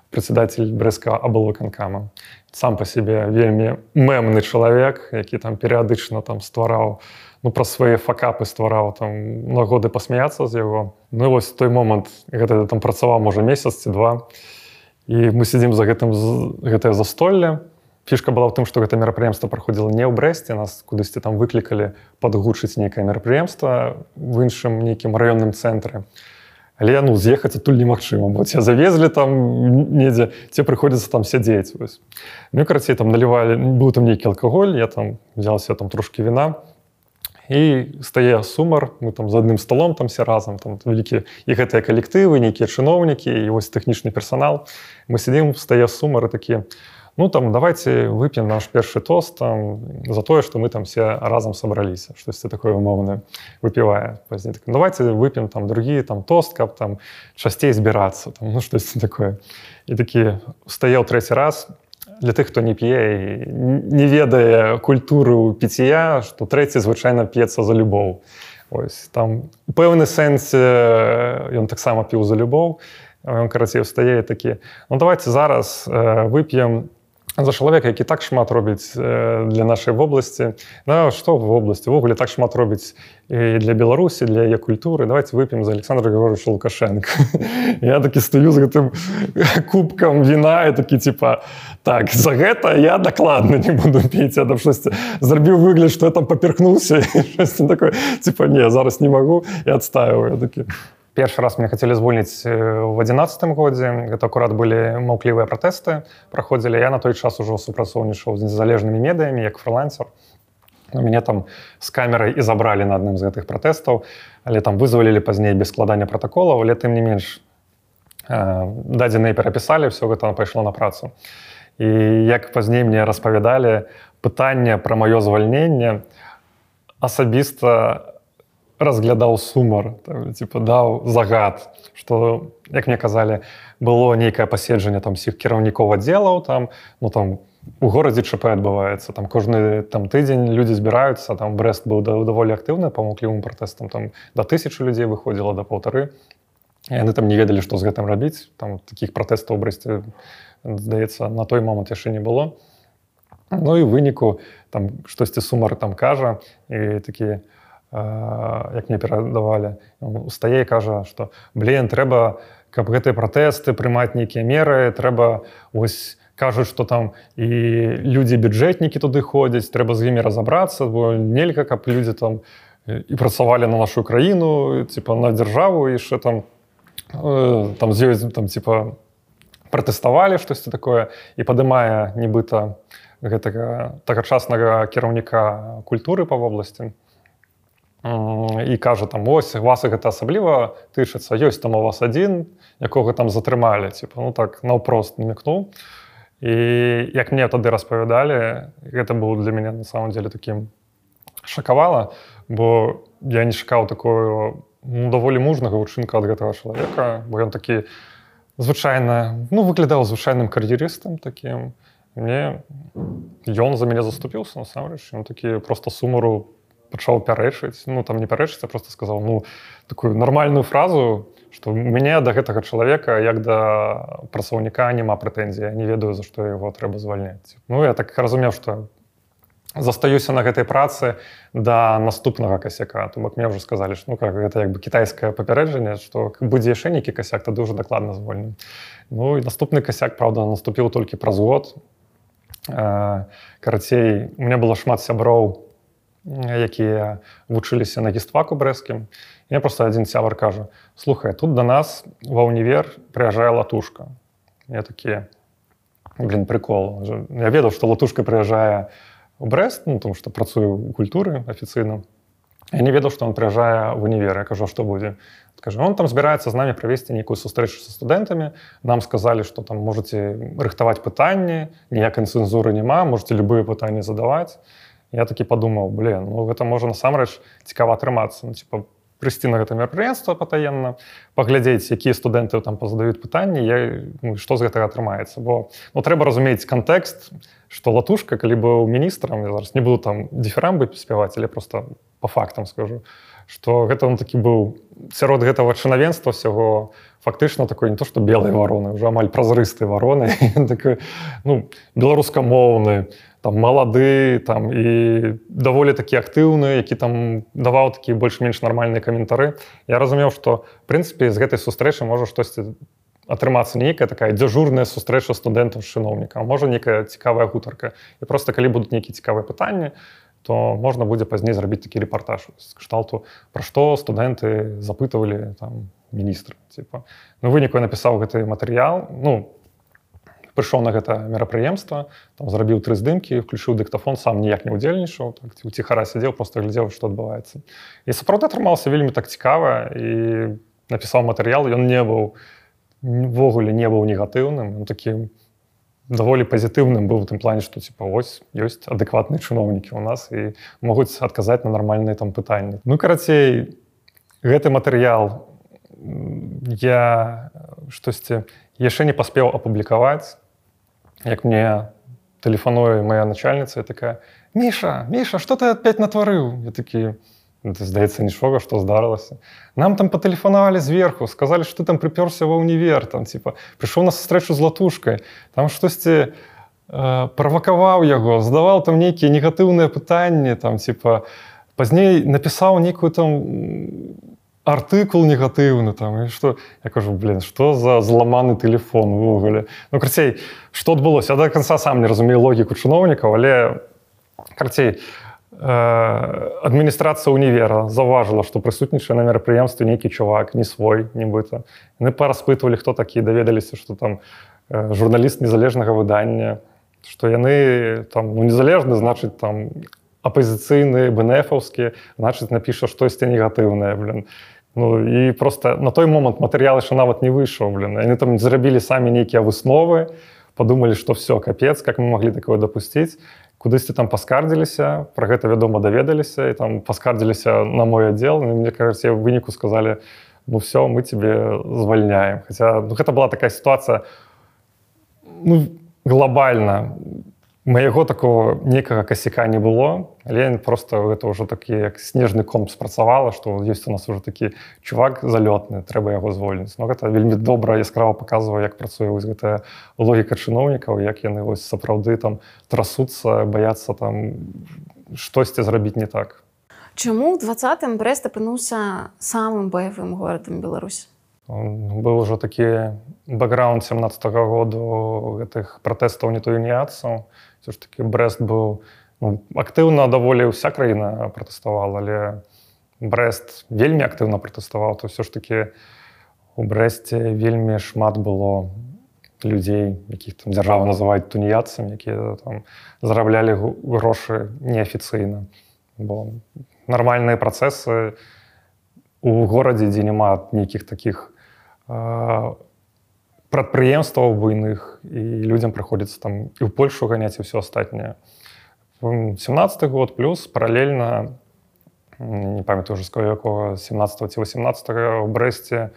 Speaker 2: председатель брэска абалвыканкама сам по сябе вельмі мемны чалавек які там перыядычна там ствараў ну пра свае факапы ствараў там на годы пасмяяцца з яго. Ну вось той момант гэта там працаваў можа месяц ці два. і мы сядзім за гэтым гэтае застолле. Фішка была ў тым што гэта мерапрыемства праходзіла не ў брэсце нас кудысьці там выклікалі падгучыць нейкае мерапрыемства в іншым нейкім раённым цэнтры. Але ну з'ехаць адтуль немагчыма бо ці завезлі там недзе ці прыходзіцца там сядзець вось. Ну карацей там налівалі быў там нейкі алкаголь я там взялся там трошки віна і стае сумар мы там з адным столом там все разам там вялікі і гэтыя калектывы нейкія чыноўнікі і вось тэхнічны персонал. Мы сядзім стае сумары такія ну там давайте вып'ем наш першы тост там за тое что мы там все разам сабраліся штосьці такое умоўна выпівае пазней так, давайте вып'ем там другие там тост каб там часцей збірацца там ну штосьці такое і такі стаяў трэці раз для тых хто не п'е не ведае культуру піція что трэці звычайна п'ецца за любоў. Ось там у пэўны сэнс ён таксама піў за любоў. Карацей стае такі ну давайте зараз э, вып'ем за чалавека які так шмат робіць для нашай вобласці. На што в вобласці? Ввогуле так шмат робіць і для беларусі для яе культуры. Давайте вып'ем за александра григоровича лукашенко я такі стаю з гэтым кубкам віна і такі типа так за гэта я дакладна не буду піць я там штосьці зрабіў выгляд что я там паперхнуўся такое типа не зараз не магу і адстаиваю такі першы раз мне хацелі звольніць в адзінацатым годзе. Гэта акурат былі маўклівыя пратэсты праходзілі. Я на той час ужо супрацоўнічаў з незалежнымі медыямі як фрылансер. Мяне там з камерай і забралі на адным з гэтых пратэстаў але там вызвалілі пазней без складання пратаколаў але тым не менш дадзеныя перапісалі все гэта пайшло на працу. І як пазней мне распавядалі пытанне пра маё звальненне асабіста разглядаў сумар типа даў загад что як мне казалі было нейкае паседжанне там сіх кіраўнікоў аддзелаў там ну там у горадзе чп адбываецца там кожны там тыдзень людзі збіраюцца там брест быў да, даволі актыўны памоклівым пратэстам там да тысячи людзей выходзіла да паўтары. Яны там не ведалі што з гэтым рабіць там таких пратэстаў брэсце здаецца на той момант яшчэ не было. Ну і выніку там штосьці сумар там кажа і такія як мне перадавалі устае кажа что блин трэба каб гэтыя пратэсты прымаць нейкія меры трэба ось кажуць что там і людзі бюджэтнікі туды ходзяць трэба з імі разаобрацца бо нельга каб людзі там і працавалі на нашу краіну типа на дзяржаву яшчэ там там з ёй там типа пратэставалі штосьці такое і падымае нібыта гэтага тагачаснага кіраўніка культуры па вобласці і кажа там ось вас гэта асабліва тычыцца ёсць там у вас адзін якога там затрымалі типа ну так наўпрост намікнуў. І як мне тады распавядалі гэта быў для мяне на самом деле таким шакавала бо я не шукаў такую ну, даволі мужнага учынка ад гэтага чалавека бо ён такі звычайна ну выглядаў звычайным кар'ерыстам таким мне ён за мяне заступіўся насамрэч. Ён такі просто сумару по пачаў пярэчыць ну там не пярэчыцца просто сказаў ну такую нармальную фразу что мяне да гэтага чалавека як да працаўніка няма прэтэнзія не ведаю за што яго трэба звальняць. Ну я так разумеў что застаюся на гэтай працы да наступнага касяка. То бок мне ўжо сказалі что ну как гэта як бы кітайскае папярэджанне что будзе яшчэ нейкі касяк то дуже дакладна звольным Ну і наступны касяк правда наступіў толькі праз год. Карацей у меня было шмат сяброў у якія вучыліся на гістфаку брэскім я просто адзін сябар кажа слухай тут до нас ва ўнівер прыязджае латушка я такія блин прикол я ведаў что латушка прыязджае у брест ну там что працую у культуры афіцыйна. Я не ведаў что он прыязджае в універ я кажу что будзе? Скажем он там збіраецца з нами правесці нейкую сустрэчу са студэнтамі. Нам сказалі что там можете рыхтаваць пытанні ніякай цэнзуры няма можете любые пытанні задаваць я такі подумаў блин ну гэта можа насамрэч цікава атрымацца ну, типа прыйсці на гэта мерапрыемства патаенна паглядзець якія студэнты там пазадаюць пытанні я ну, што з гэтага атрымаецца. Бо ну, трэба разумець кантэкст што латушка калі быў міністрам я зараз не буду там диферамбы спяваць але просто по фактам скажу что гэта он такі быў сярод гэтага чынавенства ўсяго фактычна такой не то что белыя вароны уже амаль празрысты вароны. Такой ну беларускамоўны там малады там і даволі такі актыўны які там даваў такі больш-менш нармальныя каментары я разумеў что прынцыпе з гэтай сустрэчы можа штосьці атрымацца нейкая такая дзяжурная сустрэча студэнтаў з чыноўніка можа некая цікавая гутарка і просто калі будуць нейкія цікавыя пытанні то можна будзе пазней зрабіць такі рэпартаж з кшталту пра што студэнты запытывалі там міністр типа. Ну выніку напісаў гэты матэрыял ну прыйшоў на гэта мерапрыемства там зрабіў тры здымкі включыў дыктафон сам ніяк не удзельнічаў так, у ціхара сядзеў просто глядзеў што адбываецца. І сапраўды атрымаўся вельмі так цікава і напісаў матэрыял ён не быў ввогуле не быў негатыўным такім даволі пазітыўным быў у тым плане што типа ось ёсць адэкватныя чыноўнікі у нас і могуць адказаць на нармальныя там пытанні. Ну карацей гэты матэрыял я штосьці яшчэ не паспеў апублікаваць як мне тэлефануе моя начальніца такая міша міша что ты опять натварыў я такі здаецца нічога што здарылася нам там патэлефанавалі зверху сказалі что там прыпёрся ва ўнівер там типа прыйшоў на сустрэчу з латушкай там штосьці э, правакаваў яго задаваў там нейкія негатыўныя пытанні там типа пазней напісаў нейкую там артыкул негатыўны там і что я кажу блин что за зламаны телефон увогуле? Ну крацей что адбылося? До конца сам не разумею логіку чыноўнікаў але карцей э, адміністрацыя універа заўважыла што прысутнічае на мерапрыемстве нейкі чувак не свой нібыта. Яны параспытвалі хто такі даведаліся что там э, журналіст незалежнага выдання что яны там ну, незалежны значыць там апозіцыйны бнфаўскі значыць напіша штосьці негатыўнае блин Ну і просто на той момант матэрыял яшчэ нават не выйшаў блин яны там зрабілі самі нейкія высновы подумалі што все капец как мы могли такое допусціць кудысьці там паскардзіліся про гэта вядома даведаліся і там паскардзіліся на мой аддзел мне кажется выніку сказали ну все мы тебе звальняем хотя ну, гэта была такая сітуацыя ну, глобальна Маго такого некага касяка не было, але просто гэта ўжо такі як снежны комп спрацавала, што ёсць у нас уже такі чувак залётны, трэба яго звольніць. Но гэта вельмі добра яскрава паказвае, як працуе вось гэтая логіка чыноўнікаў, як яны вось сапраўды там трасуцца, баяцца там штосьці зрабіць не так.
Speaker 1: Чаму ў двадцатым брест апынуўся самым баявым горадам Беларусь?
Speaker 2: быў ужо такі бэкграунд 17 -го году гэтых пратэстаў не все ж таки брест быў ну, актыўна даволі ўся краіна пратэставала але брест вельмі актыўна пратэставаў то все ж таки у брэсце вельмі шмат было людзей якіх там дзяржава называюць туніяцамі якія там зараблялі грошы неафіцыйна бо нармальныя працэсы у горадзе дзе няма нейкіх таких прадпрыемстваў буйных і людзям прыходзіцца там і ў польшу ганяць і ўсё астатняе. 17 год плюс паралельна не памятаю уже скажу якога 17 ці 18 у брэсце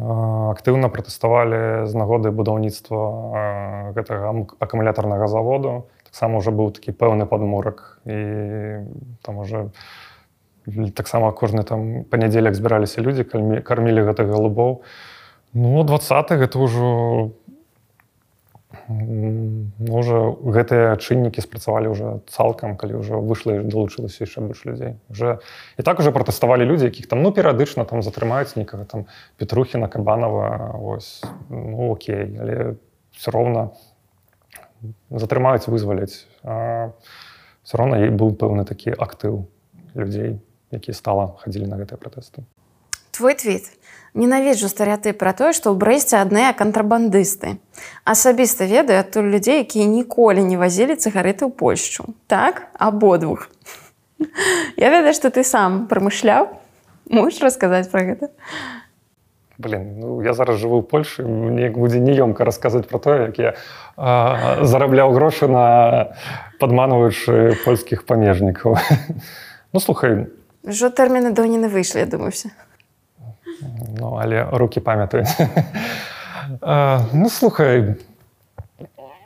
Speaker 2: актыўна пратэставалі з нагоды будаўніцтва гэтага акумулятарнага заводу. Таксама уже быў такі пэўны падмурак і там уже таксама кожны там панядзелек збіраліся людзі кармілі гэтых галубоў. і Ну 20 гэта ўжо можа гэтыя чыннікі спрацавалі ўжо цалкам калі ўжо выйшла далучылася яшчэ больш людзей. Уже і так уже пратэставалі людзі якіх там ну перыядычна там затрымаюць нікага там петрухіна кабанова ось ну, Окей але все роўна затрымаюць вызваляць. Все роўна ей быў пэўны такі актыў людзей які стала хадзілі на гэтыя пратэсты.
Speaker 1: Твой твіт ненавіджу стэеатып пра тое што ў брэсце адныя кантрабандысты асабіста ведаю адтуль людзей якія ніколі не вазілі цыгарыты ў польшчу так абодвух я ведаю што ты сам прамышляў можешь расказаць пра гэта
Speaker 2: блин ну, я зараз жыву ў польльшы мне будзе неёмка расказаць пра тое як я а, зарабляў грошы на падманваючы польскіх памежнікаў ну слухай.
Speaker 1: Жо тэрміны доні не выйшлі я думаўся
Speaker 2: Ну але руки памятаюць. Ну слухай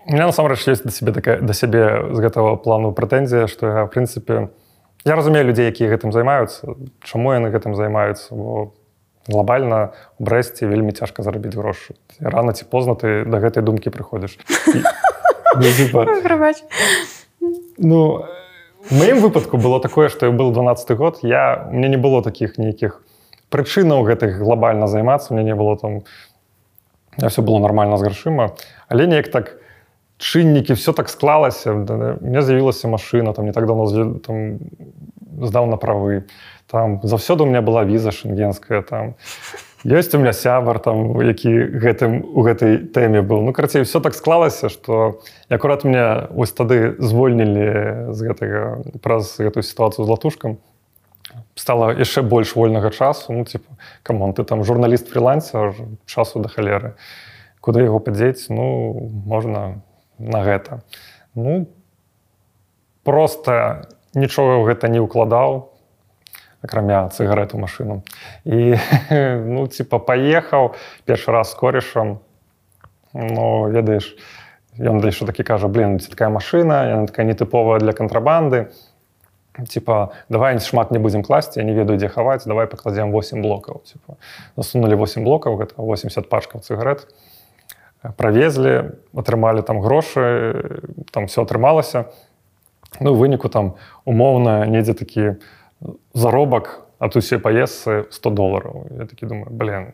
Speaker 2: меня насамрэч ёсць да сябе такая да сябе з гэтага плану прэтэнзія што я в прынцыпе я разумею людзей якія гэтым займаюцца. Чаму яны гэтым займаюцца? Бо глобальна у брэсце вельмі цяжка зарабіць грошы. Рано ці позна ты да гэтай думкі прыходзіш. Ну в маім выпадку было такое што я был 12 год я мне не было таких нейкіх прычынаў гэтых глобальна займацца. Мне не было там все было нормально з грашыма. Але неяк так чыннікі все так склалася. Мне з'явілася машина там не так давно там здаў на правы. Там заўсёды у меня была віза шенгенская там. Ёсць у меня сябар там які гэтым у гэтай тэме быў. Ну карацей все так склалася что акурат мне вось тады звольнілі з гэтага праз гэтую сітуацыю з латушкам стала яшчэ больш вольнага часу. Ну типа камон ты там журналіст фриланса часу да халеры. Куды яго падзець? Ну можна на гэта. Ну просто нічога ў гэта не ўкладаў акрамя цыгарету машыну. І ну типа паехаў першы раз з корішам но ведаеш ён да яшчэ такі кажа блин такая машына яна такая нетыповая для кантрабанды типа давай шмат не будзем класці я не ведаю дзе хаваць давай пакладзем 8 блокаў типа засунули 8 блокаў гэта 80 пачкаў цыгарет правезлі атрымалі там грошы там все атрымалася ну выніку там умоўна недзе такі заробак ад усе паездцы 100 долараў я такі думаю блин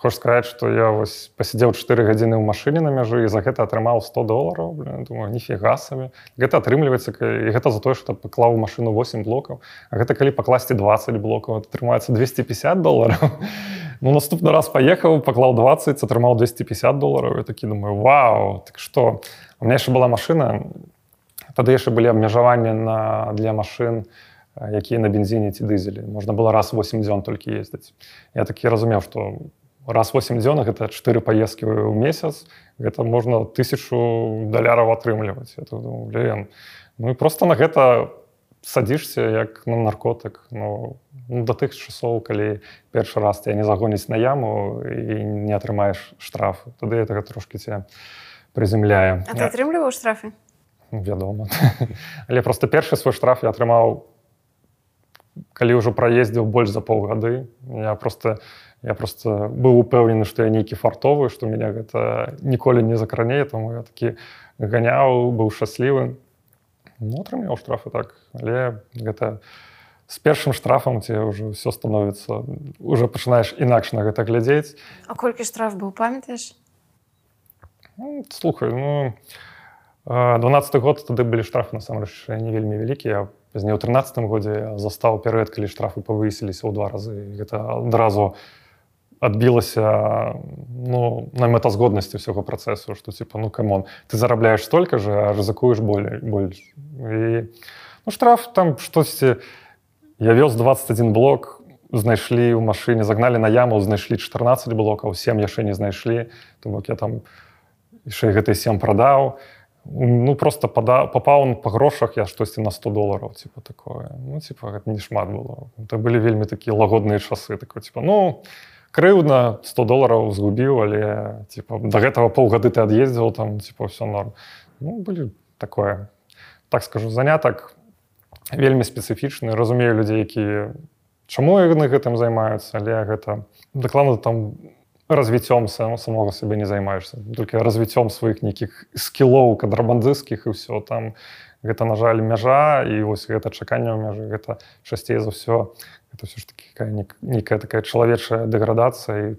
Speaker 2: хош сказаць что я вось пасядзеў 4 гадзіны ў машыне на мяжы і за гэта атрымаў 100 долараў думаю ніфігасамі гэта атрымліваецца і гэта за тое что паклаў машину 8 блокаў. А гэта калі пакласці 20 блокаў атрымаецца 250 долараў. Ну наступны раз паехаў паклаў 20 атрымаў 250 долараў. Я такі думаю Вау так что у меня яшчэ была машина тады яшчэ былі абмежаванні на для машин на якія на бензіне ці дызелі. Можна было раз 8 дзён толькі ездзіць. Я такі разумеў што раз 8 дзён гэта чатыры паездкі ў месяц гэта можна тысячу даляраў атрымліваць думаю, ну і просто на гэта садзішся як на наркотык ну, ну да тых часоў калі першы раз я не загоніць на яму і не атрымаеш штрафы тады это трошки ця прыземляе
Speaker 1: атрымліваў штрафы?
Speaker 2: Вядома. Але просто першы свой штраф я атрымаў калі ўжо праездзіў больш за паўгады. Я просто я просто быў упэўнены што я нейкі фартовы што меня гэта ніколі не закранее таму я такі ганяў быў шчаслівы ну, атрымаў штрафы так. Але гэта з першым штрафам ці ўжо все становіцца уже пачынаеш інакш на гэта глядзець
Speaker 1: А колькі штраф быў памятаеш
Speaker 2: ну, слухай ну 12 год тады былі штрафы насамрэч не вельмі вялікія пазней у 13 годзе застаў перыяд калі штрафы павысіліся ў два разы гэта адразу адбілася ну на мэтазгоднасці ўсяго працэсу што типа ну камон ты зарабляеш столько же а рызыкуеш болей больш і ну, штраф там штосьці я вёз 21 блок знайшлі ў машыне загналі на яму знайшлі 14 блокаў 7 яшчэ не знайшлі то бок я там яшчэ гэты 7 прадаў ну просто пада попаў по грошах я штосьці на 100 долларов типа такое. Ну типа гэта не шмат было. Это былі вельмі такія лагодныя часы такой типа ну крыўдна 100 долларов згубіў але типа до гэтага полгады ты ад'ездзіў там типа все норм. Ну, былі такое так скажу занятак вельмі спецыфічны. Разумею людзей якія чаму яны гэтым займаюцца але гэта дакладна там развіццём сам самого сябе не займаешься. Только развіццём сваіх нейкіх скілоў кадрабандыскіх і все там гэта на жаль мяжа і вось гэта чаканне ў мяжы гэта часцей за ўсё это все ж таки нейкая такая чалавечая дэградацыя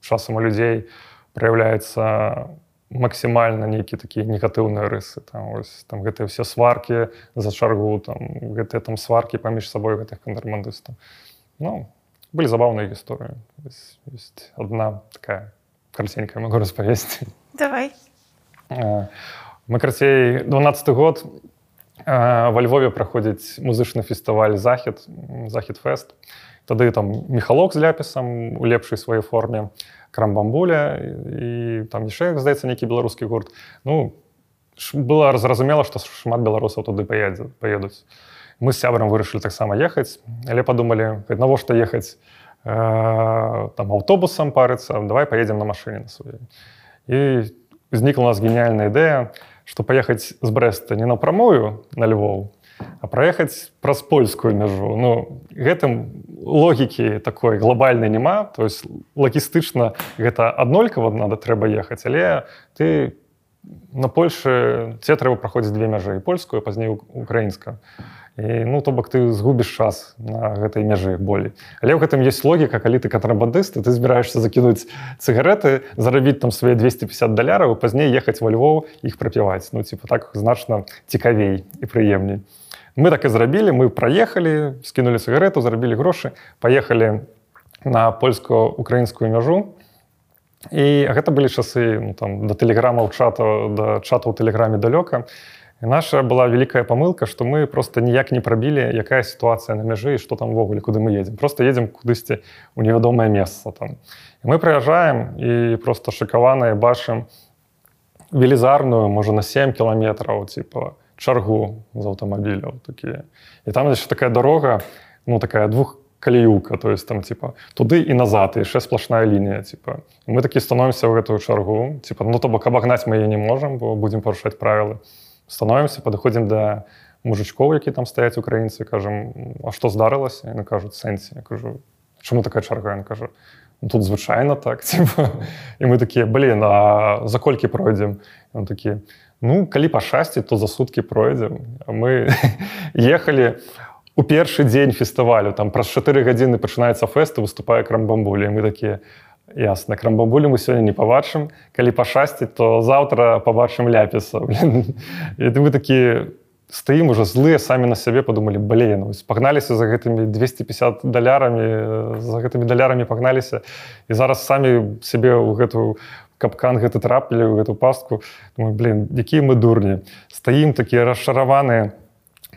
Speaker 2: часам у людзей проявляецца максімальна нейкі такія негатыўныя рысы там ось там гэтыя все сваркі за чаргу там гэтыя там сваркі паміж сабой гэтых кандармандыстаў ну были забавные есть одна такая коротенькая, могу распавесці.
Speaker 1: Давай.
Speaker 2: Мы карацей 12 год во Львове праходзіць музычны фестываль захід захід фест тады там мехалок з ляпісам у лепшай сваёй форме крамбамбуля і там яшчэ здаецца нейкі беларускі гурт. Ну было зразумела што шмат беларусаў туды паедзе паедуць мы з сябрам вырашылі таксама ехаць але подумалі навошта ехаць э, там аўтобусам парыцца давай поедем на машине на сваёй і знікла нас гениальная ідэя что паехаць з брэста не напрамую на Львоў а праехаць праз польскую мяжу Ну гэтым логікі такой глобальнай няма то есть лагістычна гэта аднолькава надо трэба ехаць але ты на Польшы ці трэба праходзіць две мяжы польскую пазней украінска і ну то бок ты згубіш час на гэтай мяжы болей. Але ў гэтым есть логіка калі ты катрабандысты ты збіраешься закінуць цыгареты зарабіць там свае 250 даляраў пазней ехаць во Львоў іх прапіваць. Ну типа так значна цікавей і прыемней. Мы так і зрабілі мы праехалі скінули цыгарету зарабілі грошы паехалі на польско-украінскую мяжу. І гэта былі часы ну, там да тэлеграмаў чата да чата ў тэлеграме далёка. і наша была вялікая памылка што мы просто ніяк не прабілі якая сітуацыя на мяжы што там увогуле куды мы едзем просто едзем кудысьці у невядомае месца там. І мы прыязджаем і просто шакаваныя бачым велізарную можа на 7 кіламетраў типа чаргу з аўтамабіляў такія і там яшчэ такая дарога ну такая двух каліюка то есть там типа туды і назад яшчэ сплошная лінія типа мы такі становімся ў гэтую чаргу типа ну то бок абагнаць мы не можам бо будзем парушаць правілы становімся падыходзім да мужичкоў які там стаяць украінцы кажам А што здарылася яны кажуць сэнсе кажу чаму такая чарга? Я кажу ну, тут звычайна так типа. і мы такія блин а за колькі пройдзем он такі ну калі пашасці то за суткі пройдзем мы ехалі а у першы дзень фестывалю там праз чатыры гадзіны пачынаецца фэст выступае крамбамбулі мы такія ясна крамбамбулі мы сёння не пабачым калі пашасці то заўтра пабачым ляпіса і мы такі стаім уже злыя самі на сябе падумалі блин пагналіся за гэтымі 250 далярамі за гэтымі далярамі пагналіся і зараз самі сябе ў гэтую капкан гэты трапілі ў гэту пастку блин якія мы дурні стаім такія расшараваныя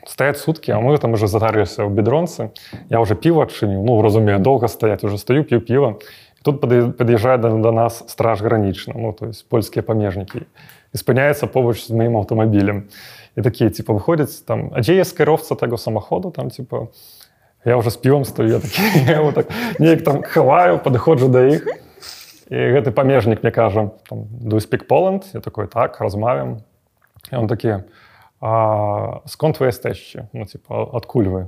Speaker 2: стаять сутки а мы там уже задарыся ў бедронцы я уже піва адчыніў ну разумею доўга стаять уже стаю п'ю піва тут пад'язджае да, да нас страж гранічна ну то есть польскія памежнікі і спыняецца побач з маім аўтамабілем і такія типа выходзяць там а дзе я скаровца таго самаходу там типа я уже з півам стаю такі, так, неяк там хаваю падыходжу да іх і гэты памежнік мне кажа do speak Poland? Я такой так размавім он такі а сконт вы эстэчці ну типа адкуль вы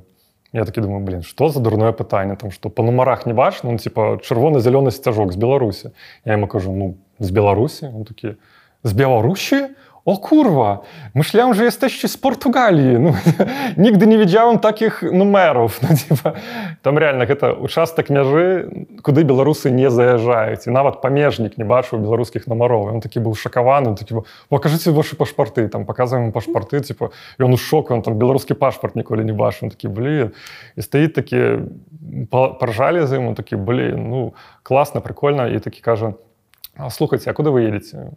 Speaker 2: я такі думаю блин что за дурное пытанне там что по нумарах не бач ну типа чырвоны зялёны сцяжок з беларусі я ему кажу ну з беларусі такі з беларусі О курва, myślałem, że jesteście z Portugalii. No, nigdy nie wiedziałem takich numerów. No, типа, там реально гэта участак мяжы, куды беларусы не заязджаюць. І нават памежнік не бачыў беларускіх нумароў. Ён такі быў шакаваны, такі покажыце ваши пашпарты, там показываем пашпарты, типа, ён у шок, он там беларускі пашпарт ніколі не бачыў, такі блин. І стаіць такі паржалі за ім, такі блин, ну класна, прикольна і такі кажа, слухайте а куды вы едете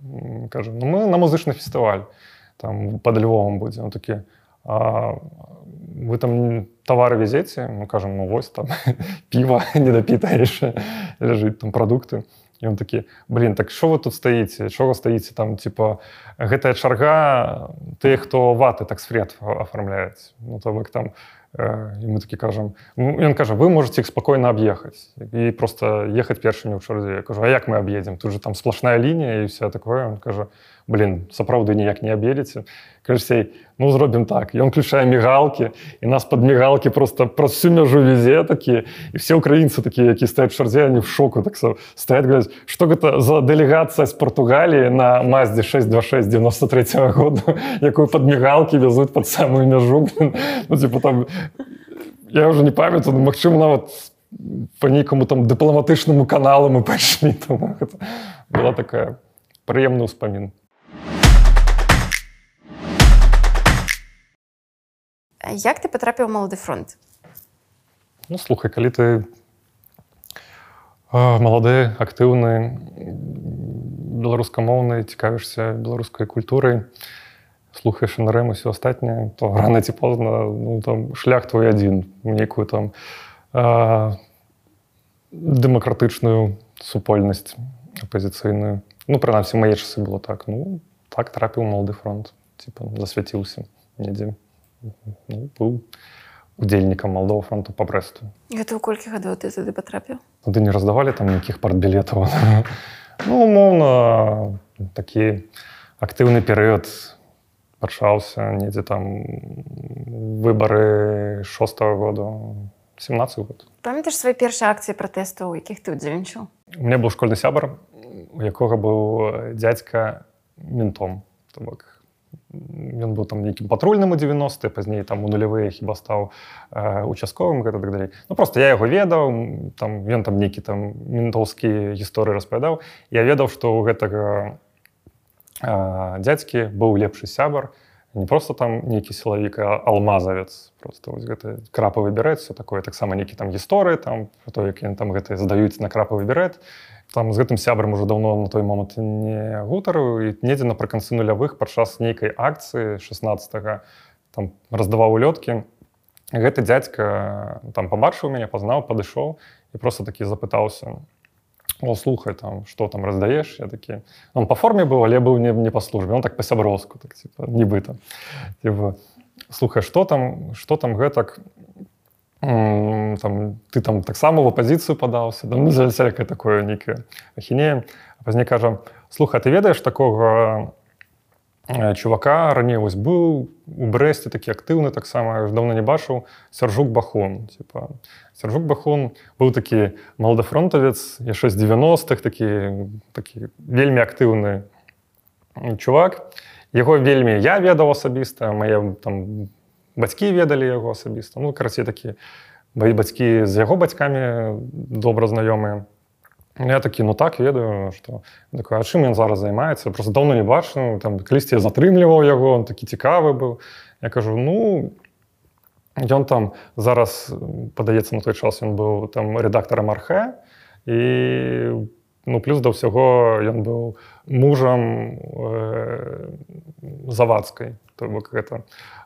Speaker 2: кажем ну, мы на музычны фестываль там под львовом будем такі вы там товары везеце мы кажем ну вось там піва недопіта яшчэ ляжыць там продукты ён такі блин так що вы тут стаіце чого стаіце там типа гэтая чарга? Ты хто ваты так сфред оформляюць ну то вы там і мы такі кажам ён кажа вы можете іх спакойна аб'ехаць і просто ехаць першымі ў чарзе кажу А як мы аб'едзем тут же там сплошная лінія і все такое он кажа блин сапраўды ніяк не абедзеце кажсей ну зробім так. Ён включае мігалки і нас под мігалки просто праз всю мяжу везе такі. І все украінцы такія які стаюць чарзе они в шоку так стаять говорят что гэта за дэлегацыя з Португаліі на маздзе 626 93 -го года якую под мігалки вязуць под самую мяжу ну, типа, там я уже не памятаю ну, Мачыма нават по нейкаму там дыпламатычнаму каналу мы пайшлі была такая прыемны ўспамін
Speaker 1: Як ты патрапіў малады фронт?
Speaker 2: Ну слухай, калі ты малады, актыўны, беларускамоўны, цікавішся беларускай культурай, слухаеш НРМ усё астатняе, то рана ці позна ну, там, шлях твой адзін нейкую там а, дэмакратычную супольнасць апазіцыйную. Ну прынамсі мае часы было так. Ну так трапіў малады фронт, типа засвяціўся недзе ну, быў удзельнікам малдова фронту по брэсту
Speaker 1: гэта ў колькі гадоў ты тады патрапіў
Speaker 2: туды не раздавалі там нейкіх партбілетаў ну умоўна такі актыўны перыяд пачаўся недзе там выбары шостого году 17 год.
Speaker 1: Памятаеш свае першыя акцыі пратэстаў якіх ты удзельнічаў
Speaker 2: у мне быў школьны сябар у якога быў дзядзька ментом то бок ён быў там нейкім патрульным у 90 пазней там у нулявыя хіба стаў э, участковым гэта так далей ну просто я яго ведаў там ён там нейкі там ментоўскі гісторыі распавядаў я ведаў што у гэтага э, дзядзькі быў лепшы сябар не просто там нейкі сілавік алмазавец просто вось гэта крапавы берет все такое. Таксама нейкі там гісторыі там то як ён там гэта здаюць на крапавы берет там з гэтым сябрам уже давно на той момант не гутару і недзе напрыканцы нулявых падчас нейкай акцыі 16 там раздаваў улёткі гэты дзядзька там пабачыў мяне пазнаў падышоў і просто такі запытаўся о слухай там что там раздаеш я такі он по форме быў але быў не, не па службе он так па-сяброўску так, нібыта слухай что там что там гэтак там ты там таксама в апозіцыю падаўся да. ну всякое такое нейкае ахінеем пазней кажа слуха ты ведаеш такого э, чувака раней вось быў у брэсце такі актыўны таксама давно не бачыў сяржук бахон. Типа сяржук бахон быў такі малдафронтавец яшчэ з 90-х такі такі вельмі актыўны чувак. Яго вельмі я ведаў асабіста мае там бацькі ведалі яго асабіста. Ну карацей такі баі бацькі з яго бацькамі добра знаёмыя я такі ну так ведаю что такое чым ён зараз займаецца просто даўно не бачу там калісьці я затрымліваў яго он такі цікавы быў я кажу ну ён там зараз падаецца на той час ён быў там рэдактарам архе і ну плюс да ўсяго ён быў мужам э, завадскай то бок гэта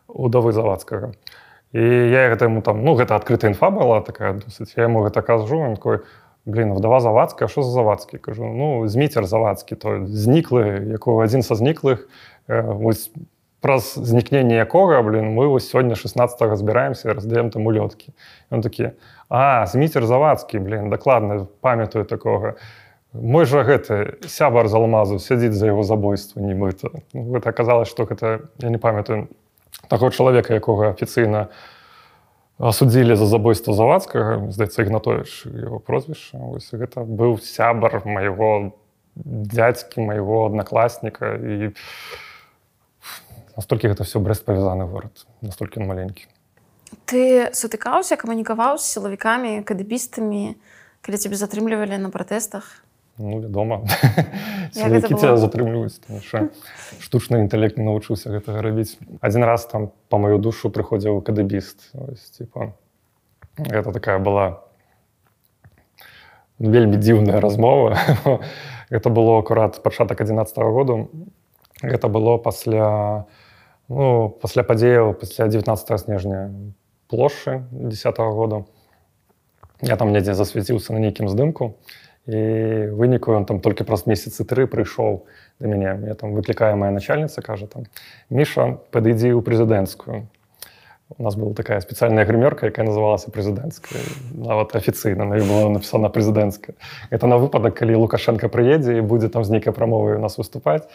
Speaker 2: удавы завадскага і я гэта ему там ну гэта адкрытая інфа была такая досыць. Я ему гэта кажу он такой блин вдава завадская що за завадскі кажу ну зміцер завадскі то зніклы якого адзін са зніклых э, вось праз знікненне якога блин мы вось сёння 16 збіраемся раздаем там улёткі он такі а зміцер завадскі блин дакладна памятаю такога мой жа гэты сябар з алмазу сядзіць за яго забойства нібыта ну, гэта аказалось что гэта я не памятаю таго чалавека якога афіцыйна асудзілі за забойства завадскага здаецца ігнатович его прозвішча. Гэта быў сябар майго дядзькі майго аднакласніка і настолькі гэта все брест павязаны горад настолькі маленькі.
Speaker 1: Ты сутыкаўся камунікаваў з сілавікамі кадыбістамі калі цябе затрымлівалі на пратэстах
Speaker 2: ну вядома. Які тебя затрымліваюць штучны інтэлект не навучыўся гэтага рабіць адзін раз там по маю душу прыходзіў кадыбіст типа это такая была вельмі дзіўная размова это было акурат пачатак 11 -го году. Гэта было пасля ну пасля падзеяў пасля 19 снежня плошчы 10 -го году. Я там недзе засвяціўся на нейкім здымку і і выніку ён там толькі праз месяцы тры прыйшоў да мяне я там выклікае моя начальніца кажа там міша падыдзі ў прэзідэнцкую у нас была такая спецыяльная грымёрка якая называлася прэзідэнцкая нават афіцыйна на была напісана прэзідэнцкая это на выпадак калі лукашенко прыедзе і будзе там з нейкай прамовы у нас выступаць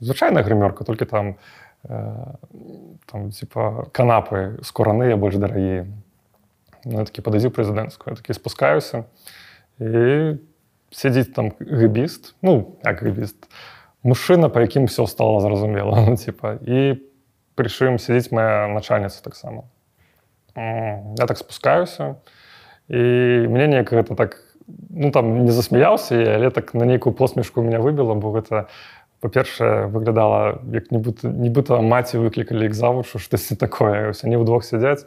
Speaker 2: звычайная грымёрка толькі там э, там типа канапы скораныя больш дарагія ну, такі пададзіў прэзідэнцкую такі спускаюся і сядзіць там гыбіст ну як гыбіст мужчына па якім все стало зразумела ну, типа і прычым сядзіць моя начальніца таксама я так спускаюся і мне неяк гэта так ну там не засмяяўся але так на нейкую посмешку меня выбіла бо гэта па-першае выглядала як-нібыта нібыта маці выклікалі іх завучу штосьці такое ось они вдвох сядзяць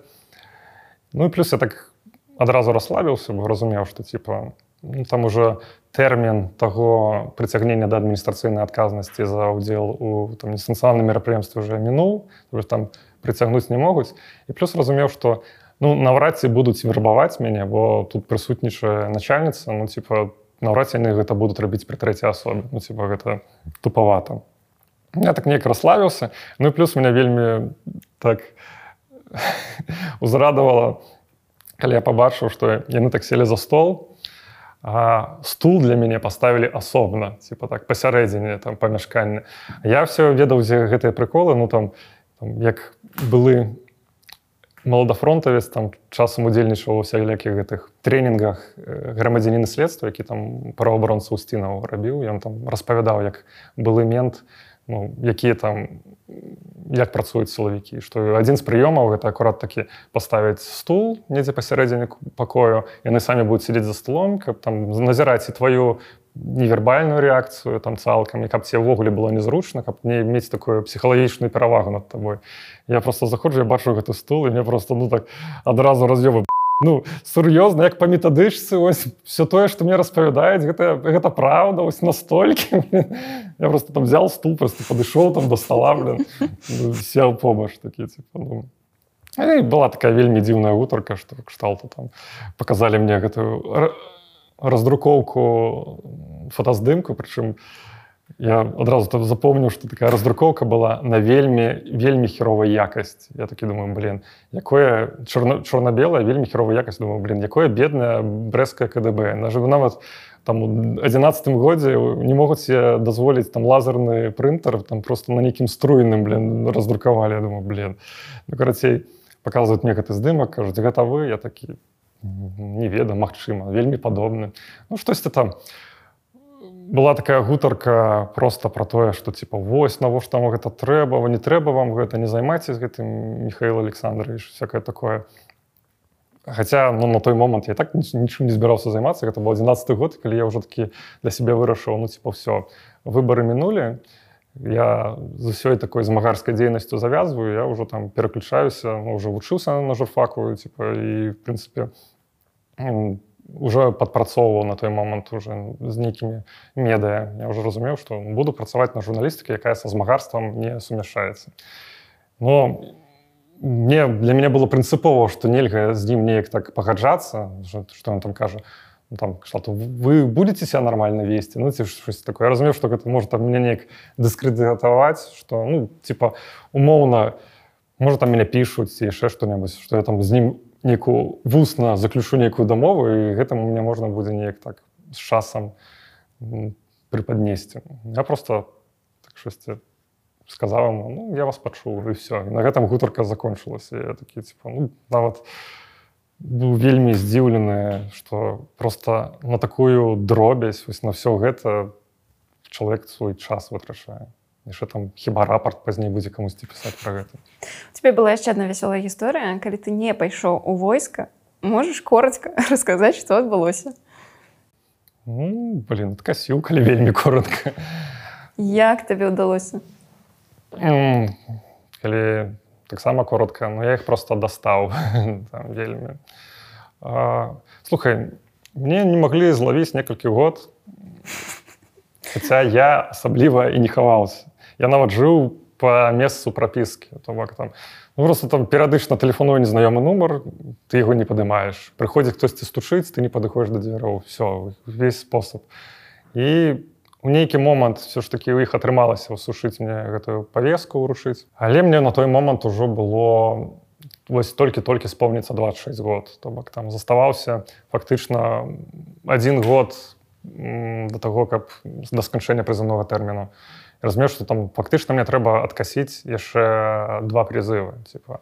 Speaker 2: ну і плюс я так адразу расслабіўся бо разумеў што типа ну, там уже тэрмін таго прыцягнення да адміністрацыйнай адказнасці за ўдзел у несэнсуальным мерапрыемстве уже мінуў там прыцягнуць не могуць. І плюс разумеў што ну наўрад ці будуць вербаваць мяне бо тут прысутнічае начальніца ну типа наўрад яны гэта будуць рабіць пры трэцяй асобе. Ну типа гэта тупавата. Я так неяк расславіўся ну і плюс меня вельмі так узрадавала калі я пабачыў што яны так селі за стол а стул для мяне паставілі асобна типа так пасярэдзіне там памяшкання я все ведаў дзе гэтыя прыколы ну там, там як былы маладафронтавец там часам удзельнічаў ва всялякіх гэтых тренінгах э, грамадзяніны следства які там праваабаронца усцінаў рабіў. Ён там распавядаў як былы мент ну, якія там як працуюць сілавікі. Што адзін з прыёмаў гэта акурат такі паставіць стул недзе пасярэдзіне пакою яны самі будуць сидзець за столом каб там назіраць і тваю невербальную реакцыю там цалкам і каб ці ўвогуле было незручна каб не мець такую псіхалагічную перавагу над табой. Я просто заходжу я бачу гэты стул і мне просто ну так адразу раз'ёвы ну сур'ёзна як па метадычцы ось все тое што мне распавядаюць гэта гэта праўда ось настолькі я просто там взял стул просто падышоў там до стола сел побач такі типа, ну. была такая вельмі дзіўная гутарка што кшталту там показалі мне гэтую раздрукоўку фотаздымку прычым я адразу там запомніў што такая раздрукоўка была на вельмі вельмі херовай якасць я такі думаю блин якое чорна-белая вельмі херовая якасць думаю блин якое бедная брэская КДБ. На жыву нават там у адзінацатым годзе не могуць дазволіць там лазерны прынтер там просто на нейкім струйным блин раздрукавалі думаю блин. Ну карацей показывают мне гэты здымак кажуць гэта вы я такі не веда Мачыма вельмі падобны ну штосьці там была такая гутарка просто про тое что типа вось навошта там гэта трэба не трэба вам гэта не займайце з гэтым Михаил александрович всякое такое. Хотя ну на той момант я так нічым не збіраўся займацца гэта был 11 год калі я уже такі для себе вырашыў ну типа все выборы мінулі я з усёй такой змагарскай дзейнасцю завязваю я уже там пераключаюся ну, уже вучыўся на журфаку типа і в прынцыпе уже падпрацоўваў на той момант уже з нейкімі медыя я уже разумеў што буду працаваць на журналістыкі якая са змагарствам не сумяшаецца но мне для мяне было прынцыпова што нельга з ім неяк так пагаджацца што ён там кажа ну, там что-то вы будете себя нормально весці ну ці щось такое разумею что гэта может там мне неяк дыскрэдытаваць что ну типа умоўна может там меня пишутць яшчэ что-небудзь что я там з ім нейкую вусна заключу нейкую дамову і гэтаму мне можна будзе неяк так з часам прыпаднесці я просто так штосьці сказаў ему ну, я вас пачуў і все на гэтым гутарка закончылася я такі типа ну, нават быў вельмі здзіўлены что просто на такую дробязь вось на все гэта чалавек свой час вытрачае яшчэ там хіба рапорт пазней будзе камусьці пісаць про гэта
Speaker 1: тебе была яшчэ одна вясёлая гісторыя калі ты не пайшоў у войска можаш коротко расказаць что адбылося
Speaker 2: ну, блин касіў калі вельмі коротко
Speaker 1: як табе ўдалося
Speaker 2: калі таксама коротко но я их просто дастаў вельмі слухай мне не маглі злавіць некалькі год Хаця я асабліва і не хаваўся Я нават жыў по месцу прапіскі. То бок там ну, просто там перыядычна тэлефоную незнаёмы нумар ты яго не падымаеш. Прыходзіць хтосьці стучыць ты не падыходзіш да дзвяроў. Все весь спосаб. І у нейкі момант все ж таки у іх атрымалася усушыць мне гэтую павеску урушыць але мне на той момант ужо было вось толькі-толькі спомніцца 26 год. То бок там заставаўся фактычна один год до таго каб да сканчэння прызыўнога тэрміну разумею что там фактычна мне трэба адкасіць яшчэ два прызывы типа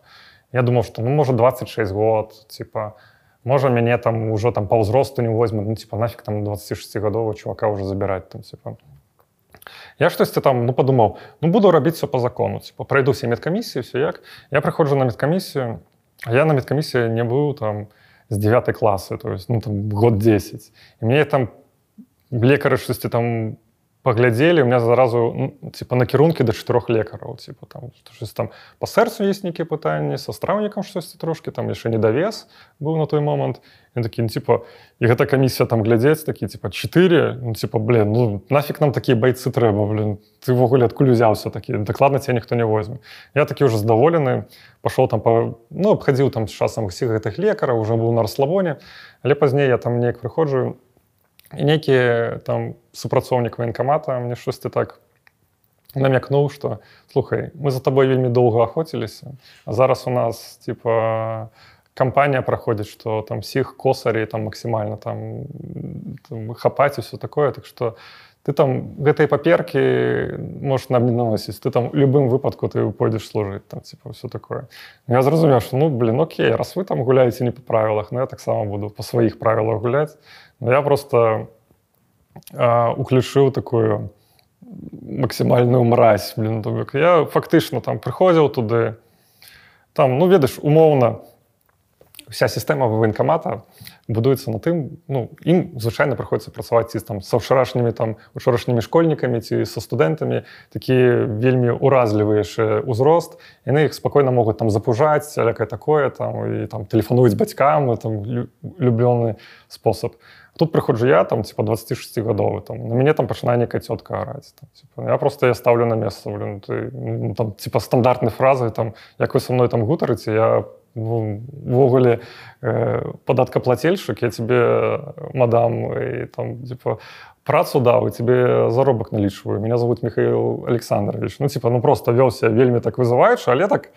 Speaker 2: я думаў что ну можа 26 год типа можа мяне там ужо там па ўзросту не возьму ну типа нафиг там 26гадового чувака уже забіраць там типа я штосьці там ну подумаў ну буду рабіць все по закону типа пройду все медкамісіі все як я прыходжу на медкамісію я на медкамісіі не быў там з 9 класы то есть ну там год 10 і мне там лекары штосьці там паглядзелі у меня заразу ну, типа накірункі да чатырох лекараў типа там там по сэрцу есть нейкія пытанні са страўнікам штосьці трошки там яшчэ недавес быў на той момант такі ну, типа і гэта камісія там глядзець такі типа 4 ну, типа блин ну нафиг нам такія байцы трэба блин ты-ввогуле адкуль узяўся такі дакладна ця ніхто не возьме я такі уже здаволены пашоў там по ну абхадзіў там з часам усіх гэтых лекараў уже быў на расслабоне але пазней я там неяк прыходжу і нейкі там супрацоўнік военкамата мне штосьці так намякнуў что слухай мы за тобой вельмі доўга охоціліся а зараз у нас типа кампанія праходзіць что там сіх косарей там максімальна там, там хапаць і все такое так что ты там гэтай паперкі можешь нам не наносіць ты там любым выпадку ты пойдзеш служыць там типа все такое ну, я зразумеў ну блин окей раз вы там гуляеце не по правілах но ну, я таксама буду по сваіх правілах гуляць я просто уключыў такую максімальную мразь блин я фактычна там прыходзіў туды. Там ну ведаеш умоўна вся сістэма военкамата будуецца на тым ну ім звычайна прыходзіцца працаваць ці там са ўчарашнімі там учорашнімі школьнікамі ці са студэнтамі такія вельмі уразлівыя яшчэ ўзрост яны іх спакойна могуць там запужаць алякае такое там і там тэлефануюць бацькам там люблёны спосаб тут прыходжу я там типа 26 гадовы там на мяне там пачынае некая цётка араць я просто я ставлю на месца блин, ты, ну, там типа стандартнай фразы там як вы со мной там гутарыце я ввогуле э, падаткаплацельшчык я тебе мадам і там типа працу даў і тебе заробак налічваю меня зовут михаил александрович. Ну типа ну просто вёлся вельмі так вызываючы але так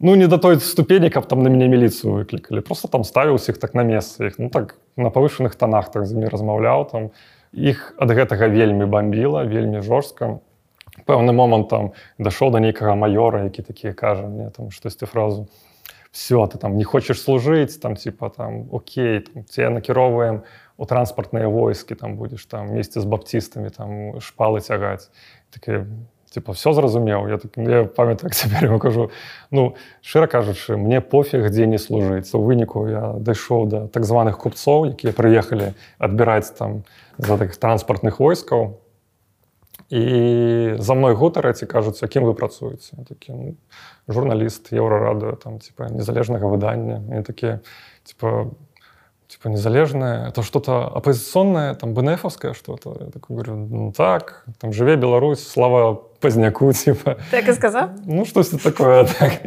Speaker 2: ну не до той ступені каб там на мяне міліцыю выклікалі просто там ставіў усіх так на месца іх ну так на павышаных тонах так з імі размаўляў там. Іх ад гэтага вельмі бомбіла вельмі жорстка пэўны момант там дашоў до нейкага майора які такія кажа мне там штосьці фразу все ты там не хочаш служыць там типа там Окей там, ці накіроўваем у транспартныя войскі там будзеш там месте з баптістамі там шпалы цягаць такі типа все зразумеў я так я памятаю цяпер кажу ну шчыра кажучы мне пофіг дзе не служыць у выніку я дайшоў да так званых купцоў якія прыехалі адбіраць там за таких транспартных войскаў і за мной гутараць і кажуць якім вы працуеце? Такі ну, журналіст еўрарадыо там типа незалежнага выдання і такія типа типа незалежное это что-то оппозиционное там бнфовское что-то я так говорю ну, так там жыве Беларусь слава пазняку типа.
Speaker 1: Так и сказал
Speaker 2: ну что такое так.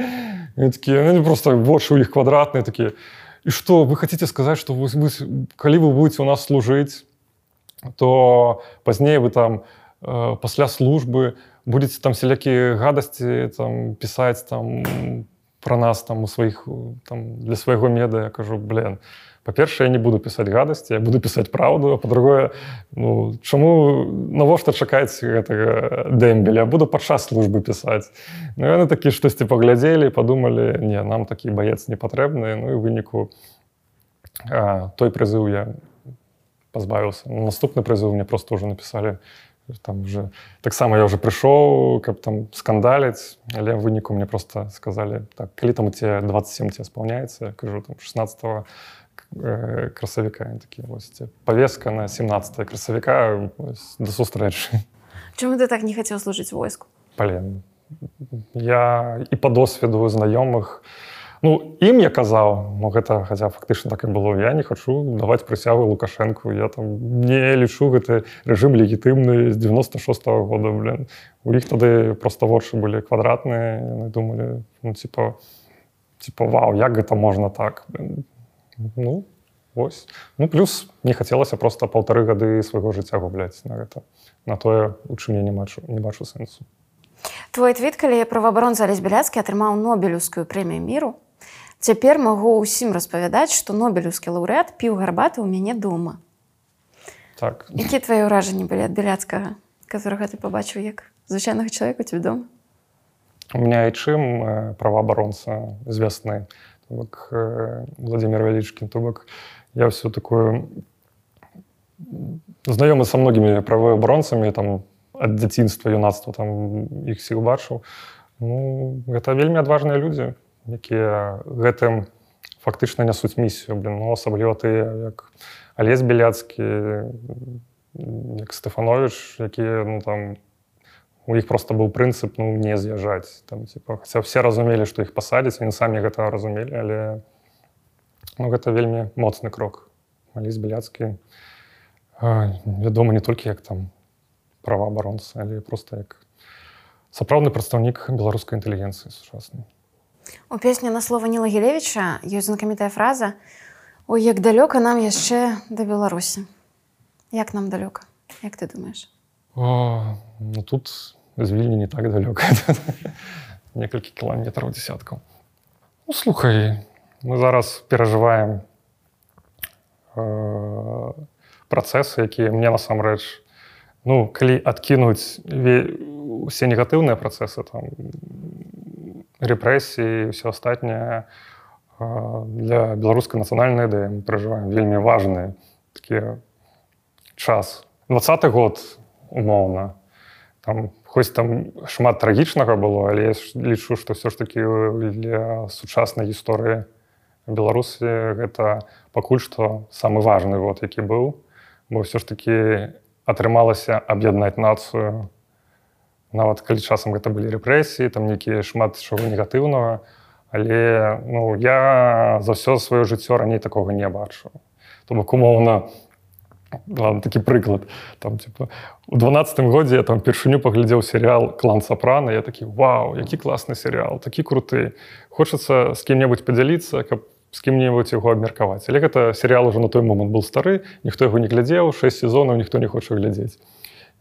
Speaker 2: такие ну, просто больше у них квадратные такие и что вы хотите сказать что вы, вы коли вы будете у нас служить то позднее вы там Э, пасля службы будете там селякія гадасці там пісаць там про нас там у сваіх там для свайго меда. Я кажу блин па-першае я не буду пісаць гадасці я буду пісаць праўду а по-другое ну чаму навошта чакаць гэтага дэмбеля буду падчас службы пісаць ну, яны такі штосьці паглядзелі подумалі не нам такі баец не патрэбны ну і выніку а, той прызыў я пазбавіўся наступны прызыў мне просто уже напісалі там уже таксама я уже прыйшоў каб там скандаліць але выніку мне просто сказали так калі там у тебе 27 тебе спаўняецца кажу там 16 э, красавіка такі повестка на 17 красавіка да сустрэчы
Speaker 1: чаму ты так не хацеў служыць войску?
Speaker 2: Пален я і по досведу знаёмых я Ну ім я казаў ну, гэта хаця фактычна так і было я не хачу даваць прысягу лукашэнку я там не лічу гэты рэжым легітымны з 96 -го года блин. у іх тады просто вочы былі квадратныя думалі ну, типа типа вау як гэта можна так блин. ну ось ну плюс не хацелася просто паўтары гады свайго жыцця губляць на гэта на тое у чым я не бачу не бачу сэнсу
Speaker 1: Твой твіт калі праваабаронца лесбеляцкі атрымаў нобелюўскую прэмію міру Цяпер магу ўсім распавядаць, што нобелеўскі лаўрэат піў гарбаты ў мяне дома.
Speaker 2: Так.
Speaker 1: Які твае ўражанні былі ад беляцкага, которого ты пабачыў як звычайнага чалавека ці дома?
Speaker 2: У меня і чым э, праваабаронца звясны бок э, Владимир Вялічкін то бок я все такое знаёмы са многімі праваабаронцамі там ад дзяцінства юнацтва там іх сіл бачыў ну, гэта вельмі адважныя людзі якія гэтым фактычна нясуць місію. Блин ну, асабліва ты як алесь беляцкі як стэфанович якія ну там у іх просто быў прынцып ну не з'язджаць там типа хаця все разумелі што іх пасадзіць він самі гэта разумелі але ну гэта вельмі моцны крок. Алесь беляцкі вядома не толькі як там праваабаронца але просто як сапраўдны прадстаўнік беларускай інтэлігенцыі сучаснай
Speaker 1: У песні на слова Ніла Гелевіча ёсць знакамітая фраза: Ой, як далёка нам яшчэ да Беларусі. Як нам далёка, Як ты думаеш?
Speaker 2: О, ну, тут з вільні не так далёка некалькі кіламетраў десяткаў ну, слухай мы зараз перажываем э, працэсы якія мне насамрэч ну калі адкінуць усе негатыўныя працэсы там рэпрэсіі все астатняе для беларускай нацыянальнай ідэі мы перажываем вельмі важны такі час. Двадцаты год умоўна. Там хоць там шмат трагічнага было але лічу што ўсё ж такі для сучаснай гісторыі беларусі гэта пакуль што самы важны год які быў. Бо ўсё ж такі атрымалася аб'яднаць нацыю нават калі часам гэта былі рэпрэсіі там нейкія шмат чаго негатыўнага але ну я за ўсё сваё жыццё раней такога не бачу то бок умоўна Ладно, такі прыклад. Там типа, у дванадцатым годзе я там першыню паглядзеў серыял клан сапрана я такі Вау які класны серыял такі круты. Хочацца з кім-небудзь падзяліцца каб з кім-небудзь яго абмеркаваць але гэта серыял уже на той момант был стары ніхто яго не глядзеў 6 сезонаў ніхто не хоча глядзець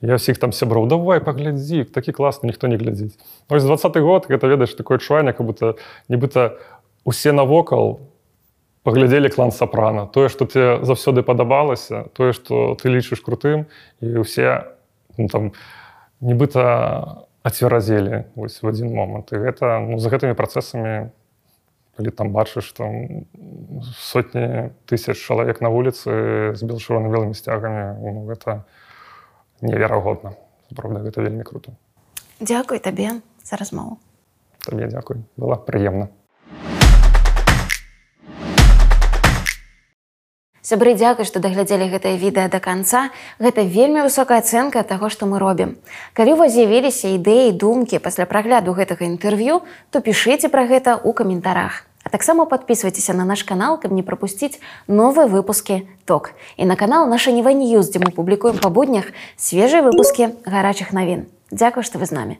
Speaker 2: я ўсіх там сяброў давай паглядзі такі класны ніхто не глядзіць. Ось двадцаты год гэта ведаеш такое адчуванне как будто нібыта усе навокал у паглядзелі клан сапрана тое што тебе заўсёды падабалася тое што ты лічыш крутым і ўсе ну, там нібыта ацверазелі вось в адзін момант. І гэта ну, за гэтымі працэсамі калі там бачыш там сотні тысяч чалавек на вуліцы з белшываны белымі сцягамі ну, гэта неверагодна правда гэта вельмі круто.
Speaker 1: Дякуй табе за размову
Speaker 2: табе дзякуй была прыемна
Speaker 1: сябры дзякуй што даглядзелі гэтае відэа да канца. Гэта вельмі высокая ацэнка таго што мы робім. Калі у вас з'явіліся ідэі думкі пасля прагляду гэтага інтэрв'ю то пішыце пра гэта ў каментарах а таксама подписывайтеся на наш канал каб не пропусціць новыя выпускі ток і на канал наша неваньюз дзе мы публікуем па буднях свежыя выпускі гарачых навін Дякую што вы з намі